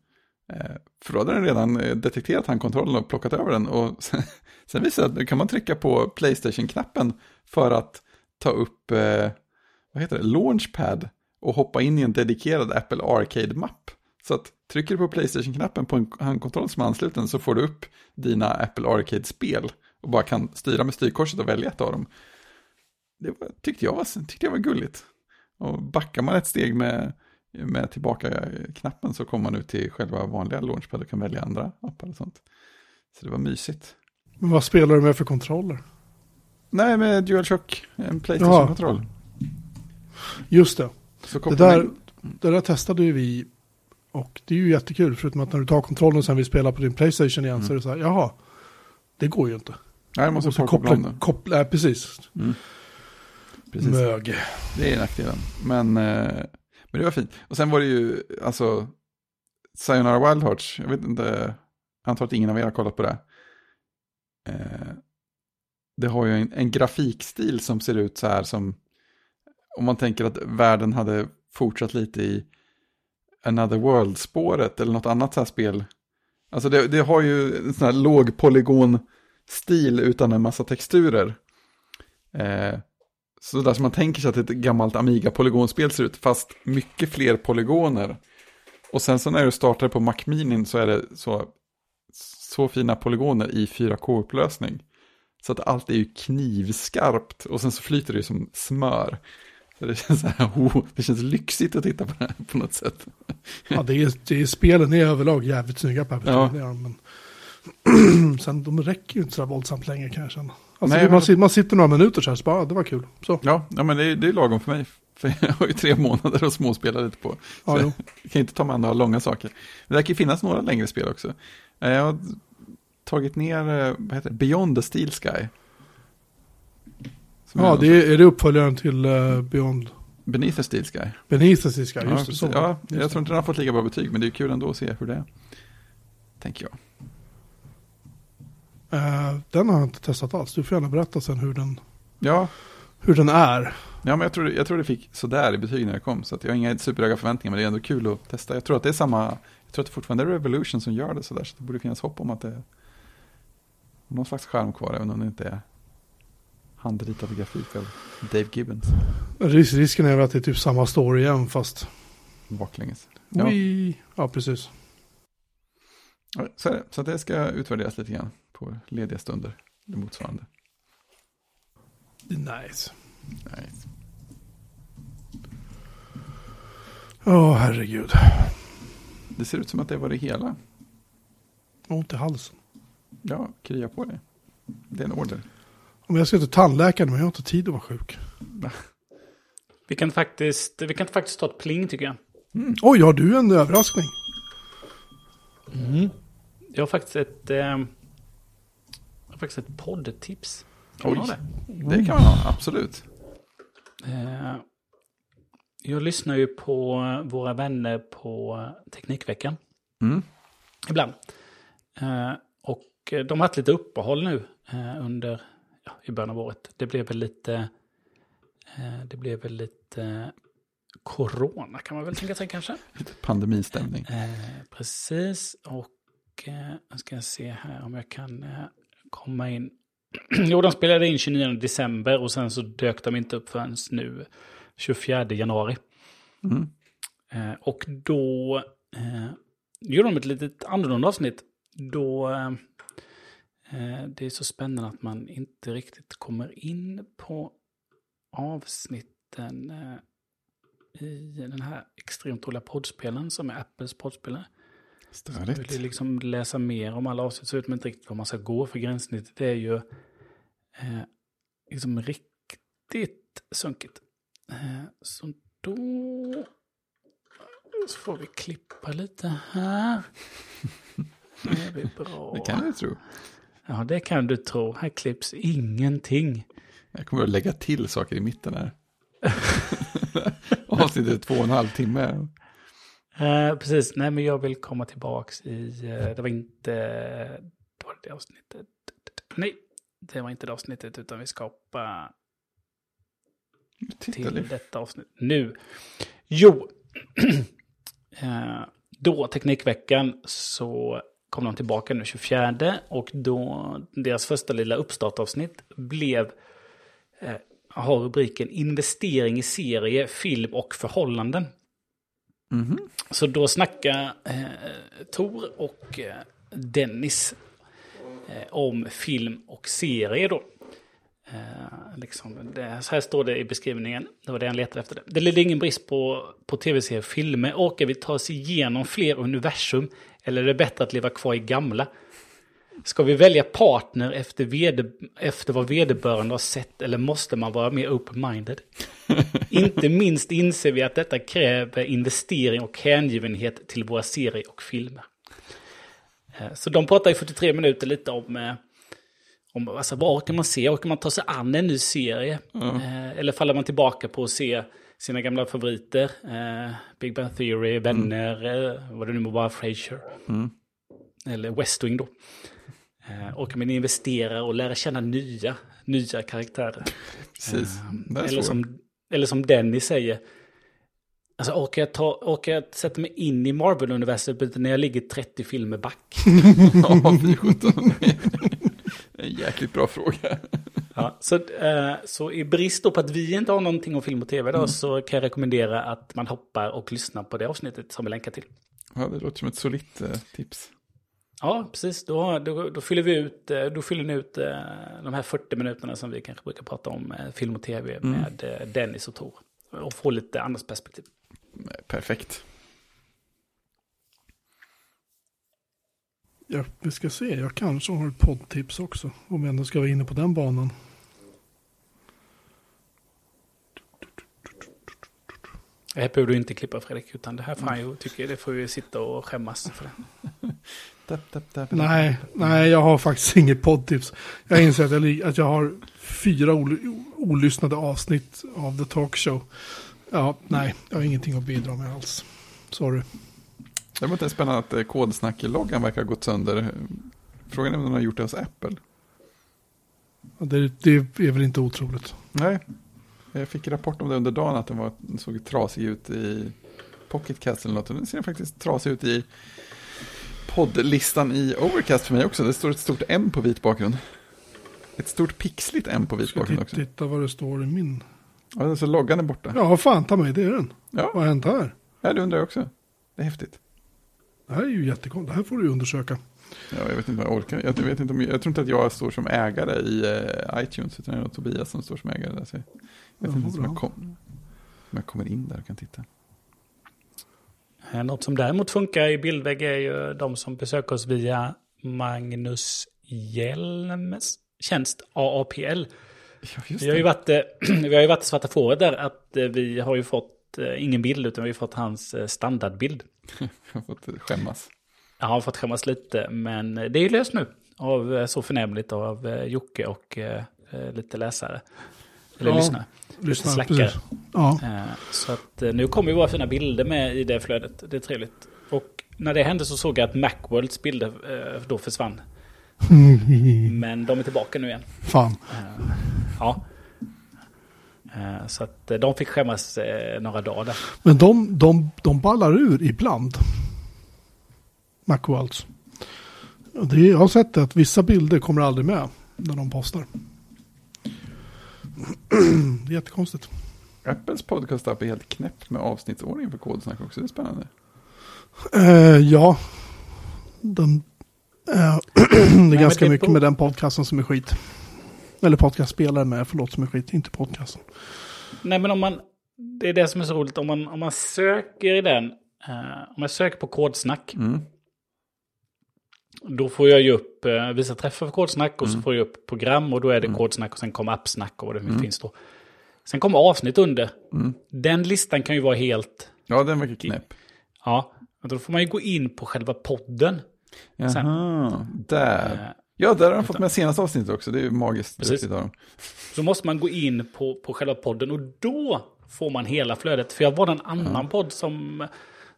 Eh, för då hade den redan eh, detekterat handkontrollen och plockat över den. Och sen, sen visade det att nu kan man trycka på Playstation-knappen för att ta upp, eh, vad heter det, Launchpad och hoppa in i en dedikerad Apple Arcade-mapp. Så att trycker du på Playstation-knappen på en handkontroll som är ansluten så får du upp dina Apple Arcade-spel och bara kan styra med styrkorset och välja ett av dem. Det var, tyckte, jag var, tyckte jag var gulligt. Och backar man ett steg med, med tillbaka-knappen så kommer man ut till själva vanliga Launchpad och kan välja andra appar och sånt. Så det var mysigt. Men vad spelar du med för kontroller? Nej, med DualShock, en Playstation-kontroll. Just det. Det där, man- det där testade ju vi. Och det är ju jättekul. Förutom att när du tar kontrollen och sen vill spela på din Playstation igen Mm. så är det så här, jaha. Det går ju inte. Nej, man måste och så koppla koppla, koppla, äh, precis. Precis. Mög. Det är nackdelen. Men, eh, men det var fint. Och sen var det ju, alltså, Sayonara Wild Hearts, jag vet inte, jag antar att ingen av er har kollat på det. Eh, det har ju en, en grafikstil som ser ut så här som, om man tänker att världen hade fortsatt lite i Another World-spåret eller något annat så här spel. Alltså det, det har ju en sån här låg polygon-stil utan en massa texturer. Eh, så där som man tänker sig att ett gammalt Amiga-polygonspel ser ut, fast mycket fler polygoner. Och sen så när du startar på Mac Mini så är det så, så fina polygoner i 4K-upplösning. Så att allt är ju knivskarpt och sen så flyter det ju som smör. Så det känns så här, oh, det känns lyxigt att titta på det här på något sätt. Ja, det är, det är spelen är överlag jävligt snygga på Ja. Men sen de räcker ju inte så våldsamt länge kan jag känna. Alltså, Nej, man, men- man sitter några minuter så här, så bara, ah, det var kul. Så, Ja, ja men det är, det är lagom för mig. För jag har ju tre månader att småspela lite på. ja, Så jo. jag kan inte ta med några långa saker. Men det verkar finnas några längre spel också. Eh, Jag har tagit ner, eh, vad heter det, Beyond the Steel Sky. Som ja är det är, är det uppföljaren till uh, Beyond Beneath the Steel Sky. Beneath the Sky, just ja, det. Så. ja, Just jag tror inte den har fått lika bra betyg, men det är kul ändå att se hur det är. Tänker jag. Eh, den har jag inte testat alls. Du får gärna berätta sen hur den, Ja, hur den är. ja men jag tror, jag tror det fick sådär i betyg när det kom. Så jag har inga superhöga förväntningar, men det är ändå kul att testa. Jag tror att det är samma, jag tror att det fortfarande är Revolution som gör det sådär. Så det borde finnas hopp om att det är någon slags charm kvar, även om det inte är handritad grafik av Dave Gibbons. Ris- risken är väl att det är typ samma story igen fast... baklänges. Ja. Ja, precis. Så, det. så det ska utvärderas lite grann på lediga stunder. Det motsvarande. Nice. Nej. Åh herregud. Det ser ut som att det var det hela. Ont i halsen. Ja, krya på dig. Det är en order. Om jag ska till tandläkaren men jag har inte tid att vara sjuk. Vi kan faktiskt, vi kan faktiskt ta ett pling tycker jag. Oj, har du en överraskning? Jag har faktiskt ett, eh, faktiskt ett poddtips. Kan ha det? Det kan man ha, absolut. Eh, jag lyssnar ju på våra vänner på Teknikveckan. Mm. Ibland. Eh, och de har haft lite uppehåll nu eh, under, ja, i början av året. Det blev väl lite, det blev väl lite corona kan man väl tänka sig kanske. Lite pandemistämning. Eh, precis, och eh, jag ska se här om jag kan eh, komma in. jo, de spelade in 29 december och sen så dök de inte upp förrän nu 24 januari. Mm. Eh, och då eh, gjorde de ett litet annorlunda avsnitt. Då eh, eh, det är så spännande att man inte riktigt kommer in på avsnitten eh, i den här extremt roliga poddspelaren som är Apples poddspelare. Jag Störigt. vill liksom läsa mer om alla avsnitt så vet man inte riktigt vad man ska gå för gränssnittet. Det är ju eh, liksom riktigt sunkigt. Eh, så då så får vi klippa lite här. Det vi bra. Det kan jag tro. Ja, det kan du tro. Här klipps ingenting. Jag kommer att lägga till saker i mitten här. Avsnittet är två och en halv timme. Eh, precis, nej men jag vill komma tillbaks i, eh, det var inte, det var det avsnittet. Nej, det var inte det avsnittet utan vi skapar Titta till detta avsnitt nu. Jo, eh, då Teknikveckan så kom de tillbaka nu 24 och då deras första lilla uppstartavsnitt blev eh, har rubriken investering i serie, film och förhållanden. Mhm. Så då snackar eh, Tor och eh, Dennis eh, om film och serie då. Eh, liksom, det, så här står det i beskrivningen. Det var det han letade efter. Det, det lider ingen brist på, på tv-serier och filmer. Orkar vi ta oss igenom fler universum? Eller är det bättre att leva kvar i gamla? Ska vi välja partner efter, veder, efter vad vederbörande har sett eller måste man vara mer open-minded? Inte minst inser vi att detta kräver investering och hängivenhet till våra serier och filmer. Eh, Så de pratar i 43 minuter lite om, eh, om alltså, vad orkar man se? Orkar man ta sig an en ny serie? Eh, Eller faller man tillbaka på att se sina gamla favoriter? Big Bang Theory, Vänner, eh, vad det nu må vara, Frasier. Eller West Wing då. Eh, orkar man investera och lära känna nya, nya karaktärer? Precis. Är Eller som, eller som Denny säger. Alltså orkar jag, ta, orkar jag sätta mig in i Marvel-universet när jag ligger 30 filmer back? Ja, fy sjutton. En jäkligt bra fråga. Ja, så, eh, så i brist på att vi inte har någonting om film och tv då, så kan jag rekommendera att man hoppar och lyssnar på det avsnittet som vi länkar till. Ja, det låter som ett solitt eh, tips. Ja, precis. Då, då, då fyller vi ut, eh, då fyller ni ut eh, de här 40 minuterna som vi kanske brukar prata om eh, film och tv med eh, Dennis och Tor. Och få lite annat perspektiv. Perfekt. Ja, vi ska se, jag kanske har ett poddtips också. Om jag ändå ska vara inne på den banan. Det här behöver du inte klippa Fredrik, utan det här får han ju, tycker jag, det får vi sitta och skämmas för. Tap. Nej, nej, jag har faktiskt inget poddtips. Jag inser att jag, att jag har fyra ol- olyssnade avsnitt av The Talk Show. Ja, nej, jag har ingenting att bidra med alls. Sorry. Däremot är det spännande att eh, kodsnack-loggan verkar ha gått sönder. Frågan är om de har gjort det hos Apple. Ja, Det, det är väl inte otroligt. Nej, jag fick rapport om det under dagen att den var, den såg trasig ut i Pocketcast eller något. Den ser faktiskt trasig ut i poddlistan i Overcast för mig också. Det står ett stort M på vit bakgrund. Ett stort pixligt M på vit bakgrund också. titta vad det står i min. Ja, så loggan är borta. Ja, fan ta mig, det är den. Ja, Vad har hänt här? ja det undrar jag också. Det är häftigt. Det här är ju jättekonstigt. Det här får du ju undersöka. Ja, jag vet inte vad jag orkar. Jag, vet inte om, jag tror inte att jag står som ägare i eh, iTunes, utan det är Tobias som står som ägare där. Så jag vet Ja, inte om jag, kom, om jag kommer in där och kan titta. Eh, Något som däremot funkar i bildvägg är ju de som besöker oss via Magnus Hjelms, tjänst AAPL. Ja, just Vi har ju varit, eh, vi har ju varit svarta fåret där att eh, vi har ju fått eh, ingen bild utan vi har fått hans eh, standardbild. Jag har fått skämmas. Jag har fått skämmas lite men det är ju löst nu. Av eh, så förnämligt av eh, Jocke och eh, eh, lite läsare. Eller Ja. Lyssna, slackare. precis. Ja, Eh, Så att eh, nu kommer ju våra fina bilder med i det flödet. Det är trevligt. Och när det hände så såg jag att Macworlds bilder eh, då försvann. Men de är tillbaka nu igen. fan. Ja. Så att de fick skämmas några dagar där. Men de, de, de ballar ur ibland. Macworlds. Det jag har sett det att vissa bilder kommer aldrig med när de postar. Det är jättekonstigt. Apples podcast-app är helt knäpp med avsnittsordning för kodsnack också. Det är spännande. Eh, ja. Den, eh, det är ganska det mycket med den podcasten som är skit. Eller podcastspelaren med, förlåt, som är skit, inte podcasten. Nej men om man, det är det som är så roligt, om man, om man söker i den, eh, om jag söker på kodsnack, Mm. Då får jag ju upp eh, vissa träffar för kodsnack och Mm. så får jag upp program och då är det kodsnack och sen kommer appsnack och vad det nu finns då. Sen kommer avsnitt under. Mm. Den listan kan ju vara helt, Ja, den verkar knäpp. ja, men då får man ju gå in på själva podden. Sen- Jaha, där. Eh, Ja, där har de fått med senaste avsnittet också. Det är ju magiskt Precis. Så måste man gå in på, på själva podden och då får man hela flödet. För jag var en annan podd som,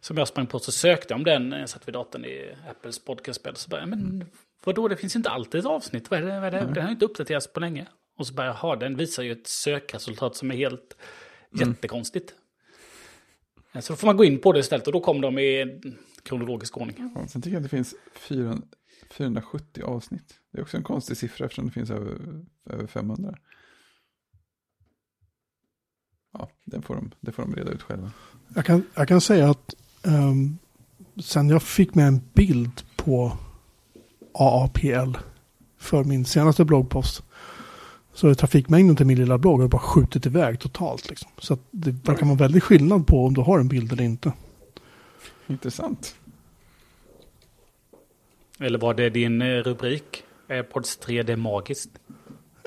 som jag sprang på så sökte jag om den. Jag satt vid datorn i Apples podcastspel. Så bara, Mm. men vadå, det finns inte alltid ett avsnitt. Vad är det? Vad är det? Den har inte uppdaterats på länge. Och så bara, jaha, den visar ju ett sökresultat som är helt Mm. jättekonstigt. Eh, Så då får man gå in på det istället och då kommer de i kronologisk ordning. Ja, sen tycker jag att det finns 400 470 avsnitt. Det är också en konstig siffra eftersom det finns över, över 500. Ja, det får, de, det får de reda ut själva. Jag kan, jag kan säga att ehm, sen jag fick med en bild på AAPL för min senaste bloggpost så är trafikmängden till min lilla blogg har bara skjutit iväg totalt. Liksom. Så att det verkar vara väldigt skillnad på om du har en bild eller inte. Intressant. Eller var det din eh, rubrik? Airpods 3D magiskt?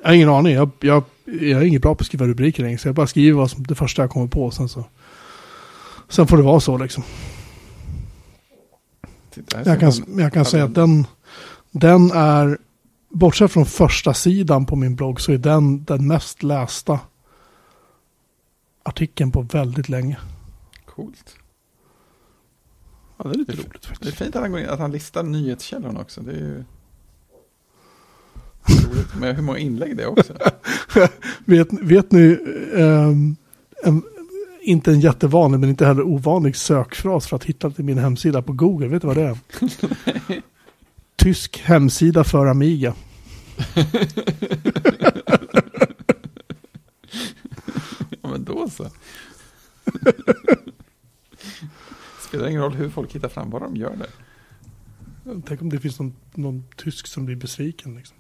Jag har ingen aning. Jag, jag, jag är inget bra på att skriva rubriker längre. Så jag bara skriver vad som det första jag kommer på. Sen, så, sen får det vara så liksom. Titta, Jag kan, jag kan säga att den, den är, bortsett från första sidan på min blogg, så är den den mest lästa artikeln på väldigt länge. Coolt. Ja, det är lite Det är- roligt Det är faktiskt. fint att han, går in, att han listar nyhetskällorna också. Det är ju roligt. Men hur många inlägg det är också. Vet, vet ni, ehm, en, inte en jättevanlig men inte heller ovanlig sökfras för att hitta till min hemsida på Google. Vet du vad det är? Tysk hemsida för Amiga. Ja, men då så. Spelar ingen roll hur folk hittar fram, bara de gör det. Tänk om det finns någon, någon tysk som blir besviken. Liksom.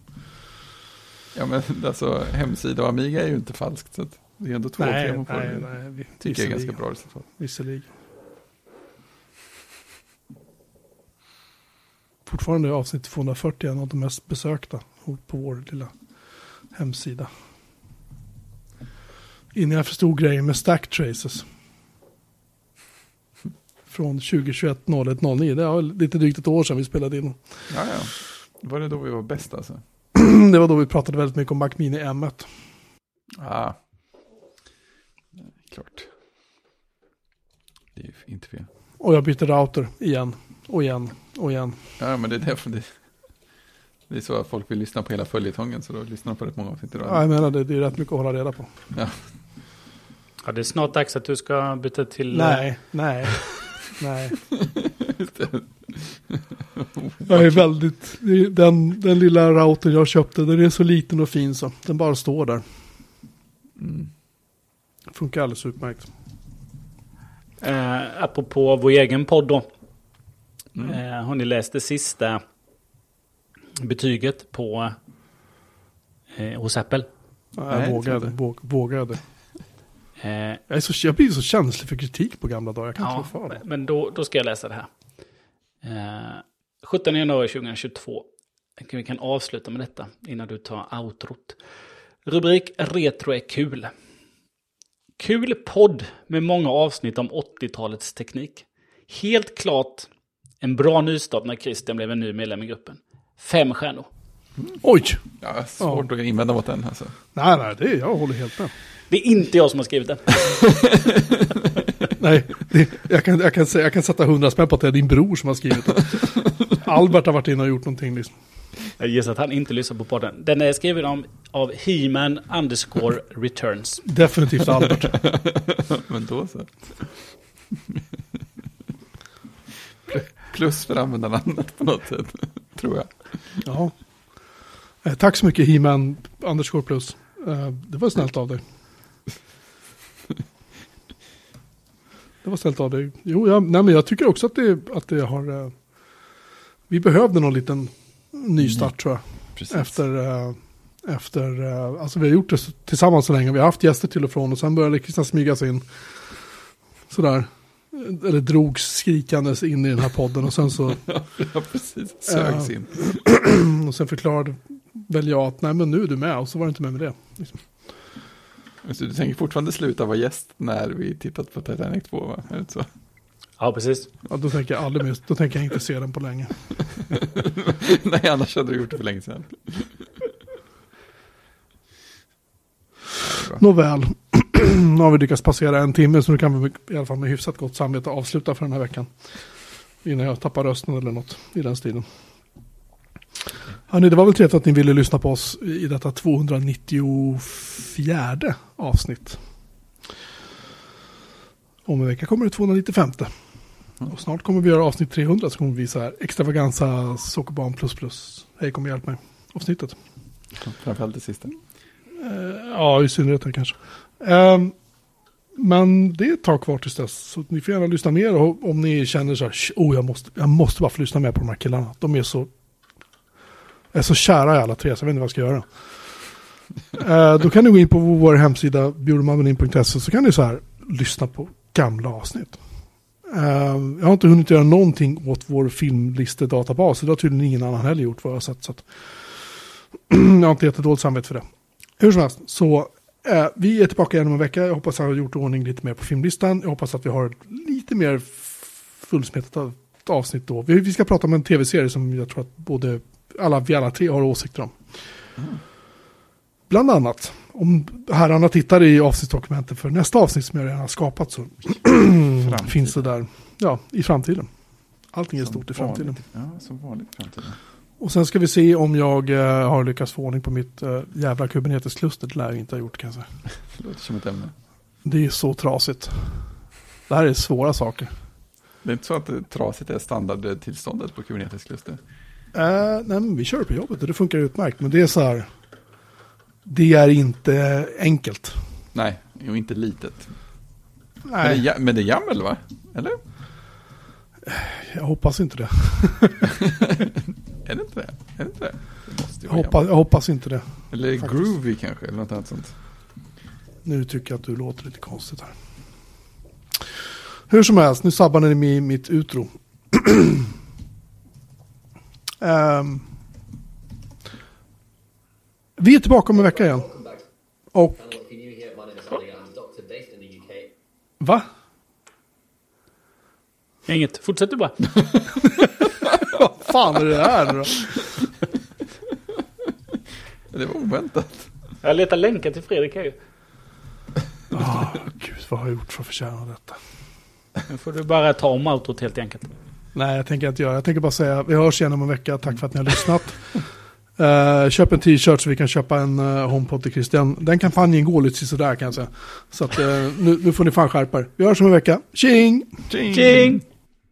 Ja, men alltså hemsida och Amiga är ju inte falskt. Så att det är ändå två Nej, tre man får. nej, nej. vi- Tycker jag är ganska bra resultat. Visserligen. Fortfarande är avsnitt 240 en av de mest besökta på vår lilla hemsida. Innan jag förstod grejen med stack traces. Från 2021 01 09. Det var lite drygt ett år sedan vi spelade in. Ja, ja. Var det då vi var bäst alltså? Det var då vi pratade väldigt mycket om Mac Mini M1. Ja. Klart. Det är ju inte fel. Och jag bytte router igen. Och igen. Och igen. Ja, men det är därför det, det är så att folk vill lyssna på hela följetongen. Så då lyssnar de på rätt många avsnitt idag. Ja, jag menar det, det är rätt mycket att hålla reda på. Ja, det är snart dags att du ska byta till... eh, Nej, nej, nej. Jag är väldigt, den, den lilla routern jag köpte, den är så liten och fin så. Den bara står där. Mm. Funkar alldeles utmärkt. Eh, apropå vår egen podd då. Mm. Eh, har ni läst det sista betyget på eh, hos Apple? Ja, Nej, jag vågade, våg, vågade. Eh, Jag, är så, jag blir så känslig för kritik på gamla dagar. Jag kan ja, inte för det. men då, då ska jag läsa det här. Eh, 17 januari 2022. vi kan avsluta med detta innan du tar outrot. Rubrik Retro är kul. Kul podd med många avsnitt om 80-talets teknik. Helt klart en bra nystart när Christian blev en ny medlem i gruppen. Fem stjärnor. Oj! Ja, svårt att invända mot den alltså. Nej, nej, det, jag håller helt med. Det är inte jag som har skrivit den. Nej, det, jag, kan, jag, kan, säga- jag kan sätta hundra spänn på att det är din bror som har skrivit det. Albert har varit inne och gjort någonting liksom. Jag gissar att han inte lyssnar på podden. Den är skriven om, av He-Man underscore returns. Definitivt Albert. Men då så. Plus för användarnamnet på något sätt, tror jag. Ja. Eh, tack så mycket He-Man underscore plus. Eh, det var snällt av dig. Det var snällt av dig. Jo, jag, nej, men jag tycker också att det, att det har... Eh, vi behövde någon liten nystart tror jag. Precis. Efter, eh, efter eh, alltså vi har gjort det tillsammans så länge. Vi har haft gäster till och från och sen började Christian smyga sig in. Sådär. Eh, Eller drogs skrikandes in i den här podden och sen så Ja, precis. Sögs Ja. in. och sen förklarade väl jag att nej men nu är du med och så var det inte med med det. Liksom. Så du tänker fortfarande sluta vara gäst när vi tittat på Titanic 2, va? Är det så? Ja, precis. Ja, då tänker jag aldrig mer, då tänker jag inte se den på länge. Nej, annars hade du gjort det för länge sedan. Nåväl, nu har vi lyckats passera en timme så nu kan vi i alla fall med hyfsat gott samvete avsluta för den här veckan. Innan jag tappar rösten eller något i den stilen. Hörrni, det var väl trevligt att ni ville lyssna på oss i detta 294 avsnitt. Om en vecka kommer det 295. Och snart kommer vi göra avsnitt 300 så kommer vi visa här extravaganza sockerbarn plus plus. Hej kom och hjälp mig. Avsnittet. Framförallt det sista. Eh, ja, i synnerhet det kanske. Ehm, men det är ett tag kvar tills dess. Så ni får gärna lyssna mer och om ni känner så här, "Sh, oh jag måste, jag måste bara få lyssna mer på de här killarna. De är så, är så kära i alla tre så jag vet inte vad jag ska göra. Eh, då kan ni gå in på vår hemsida bjurmannen.se så kan ni så här lyssna på gamla avsnitt. Ehm, jag har inte hunnit göra någonting åt vår filmlistedatabas. Det har tydligen ingen annan heller gjort vad jag har sett. Så att jag har inte jättedåligt samvete för det. Hur som helst, så eh, vi är tillbaka igen om en vecka. Jag hoppas att jag har gjort ordning lite mer på filmlistan. Jag hoppas att vi har lite mer fullsmetat av- avsnitt då. Vi, vi ska prata om en tv-serie som jag tror att både alla, vi alla tre har åsikter om. Mm. Bland annat, om herrarna tittar i avsnittsdokumentet för nästa avsnitt som jag redan har skapat så finns det där, ja, i framtiden. Allting är Som stort i framtiden. vanligt. Ja, som vanligt i framtiden. Och sen ska vi se om jag eh, har lyckats få ordning på mitt eh, jävla Kubernetes-kluster. Det lär jag inte ha gjort kan jag säga. Det låter som ett ämne. Det är så trasigt. Det här är svåra saker. Det är inte så att det trasigt är standardtillståndet på Kubernetes-kluster. Eh, nej, men vi kör på jobbet och det funkar utmärkt. Men det är så här. Det är inte enkelt. Nej, och inte litet. Men det, Nej, men det är YAML va? Eller? jag hoppas inte det. Är det inte det? Är det inte det? Det Jag hoppas, jag hoppas inte det. Eller faktiskt. Groovy kanske, eller något annat sånt. Nu tycker jag att du låter lite konstigt här. Hur som helst, nu sabbar ni mi- mitt utro. Ehm, vi är tillbaka om en vecka igen. Och va? Inget. Fortsätt du bara. Vad fan är det här då? Det var oväntat. Jag letar länkar till Fredrik här ju. Ah, gud, vad har jag gjort för att förtjäna detta? Nu får du bara ta om outrot helt enkelt. Nej, jag tänker inte göra. Jag tänker bara säga, vi hörs igen om en vecka. Tack för att ni har lyssnat. Eh, köp en t-shirt så vi kan köpa en uh, HomePod till Christian. Den kampanjen går lite sådär kan jag säga. Så att, eh, nu, nu får ni fan skärpa er. Vi hörs om en vecka. Tjing! Tjing! Tjing!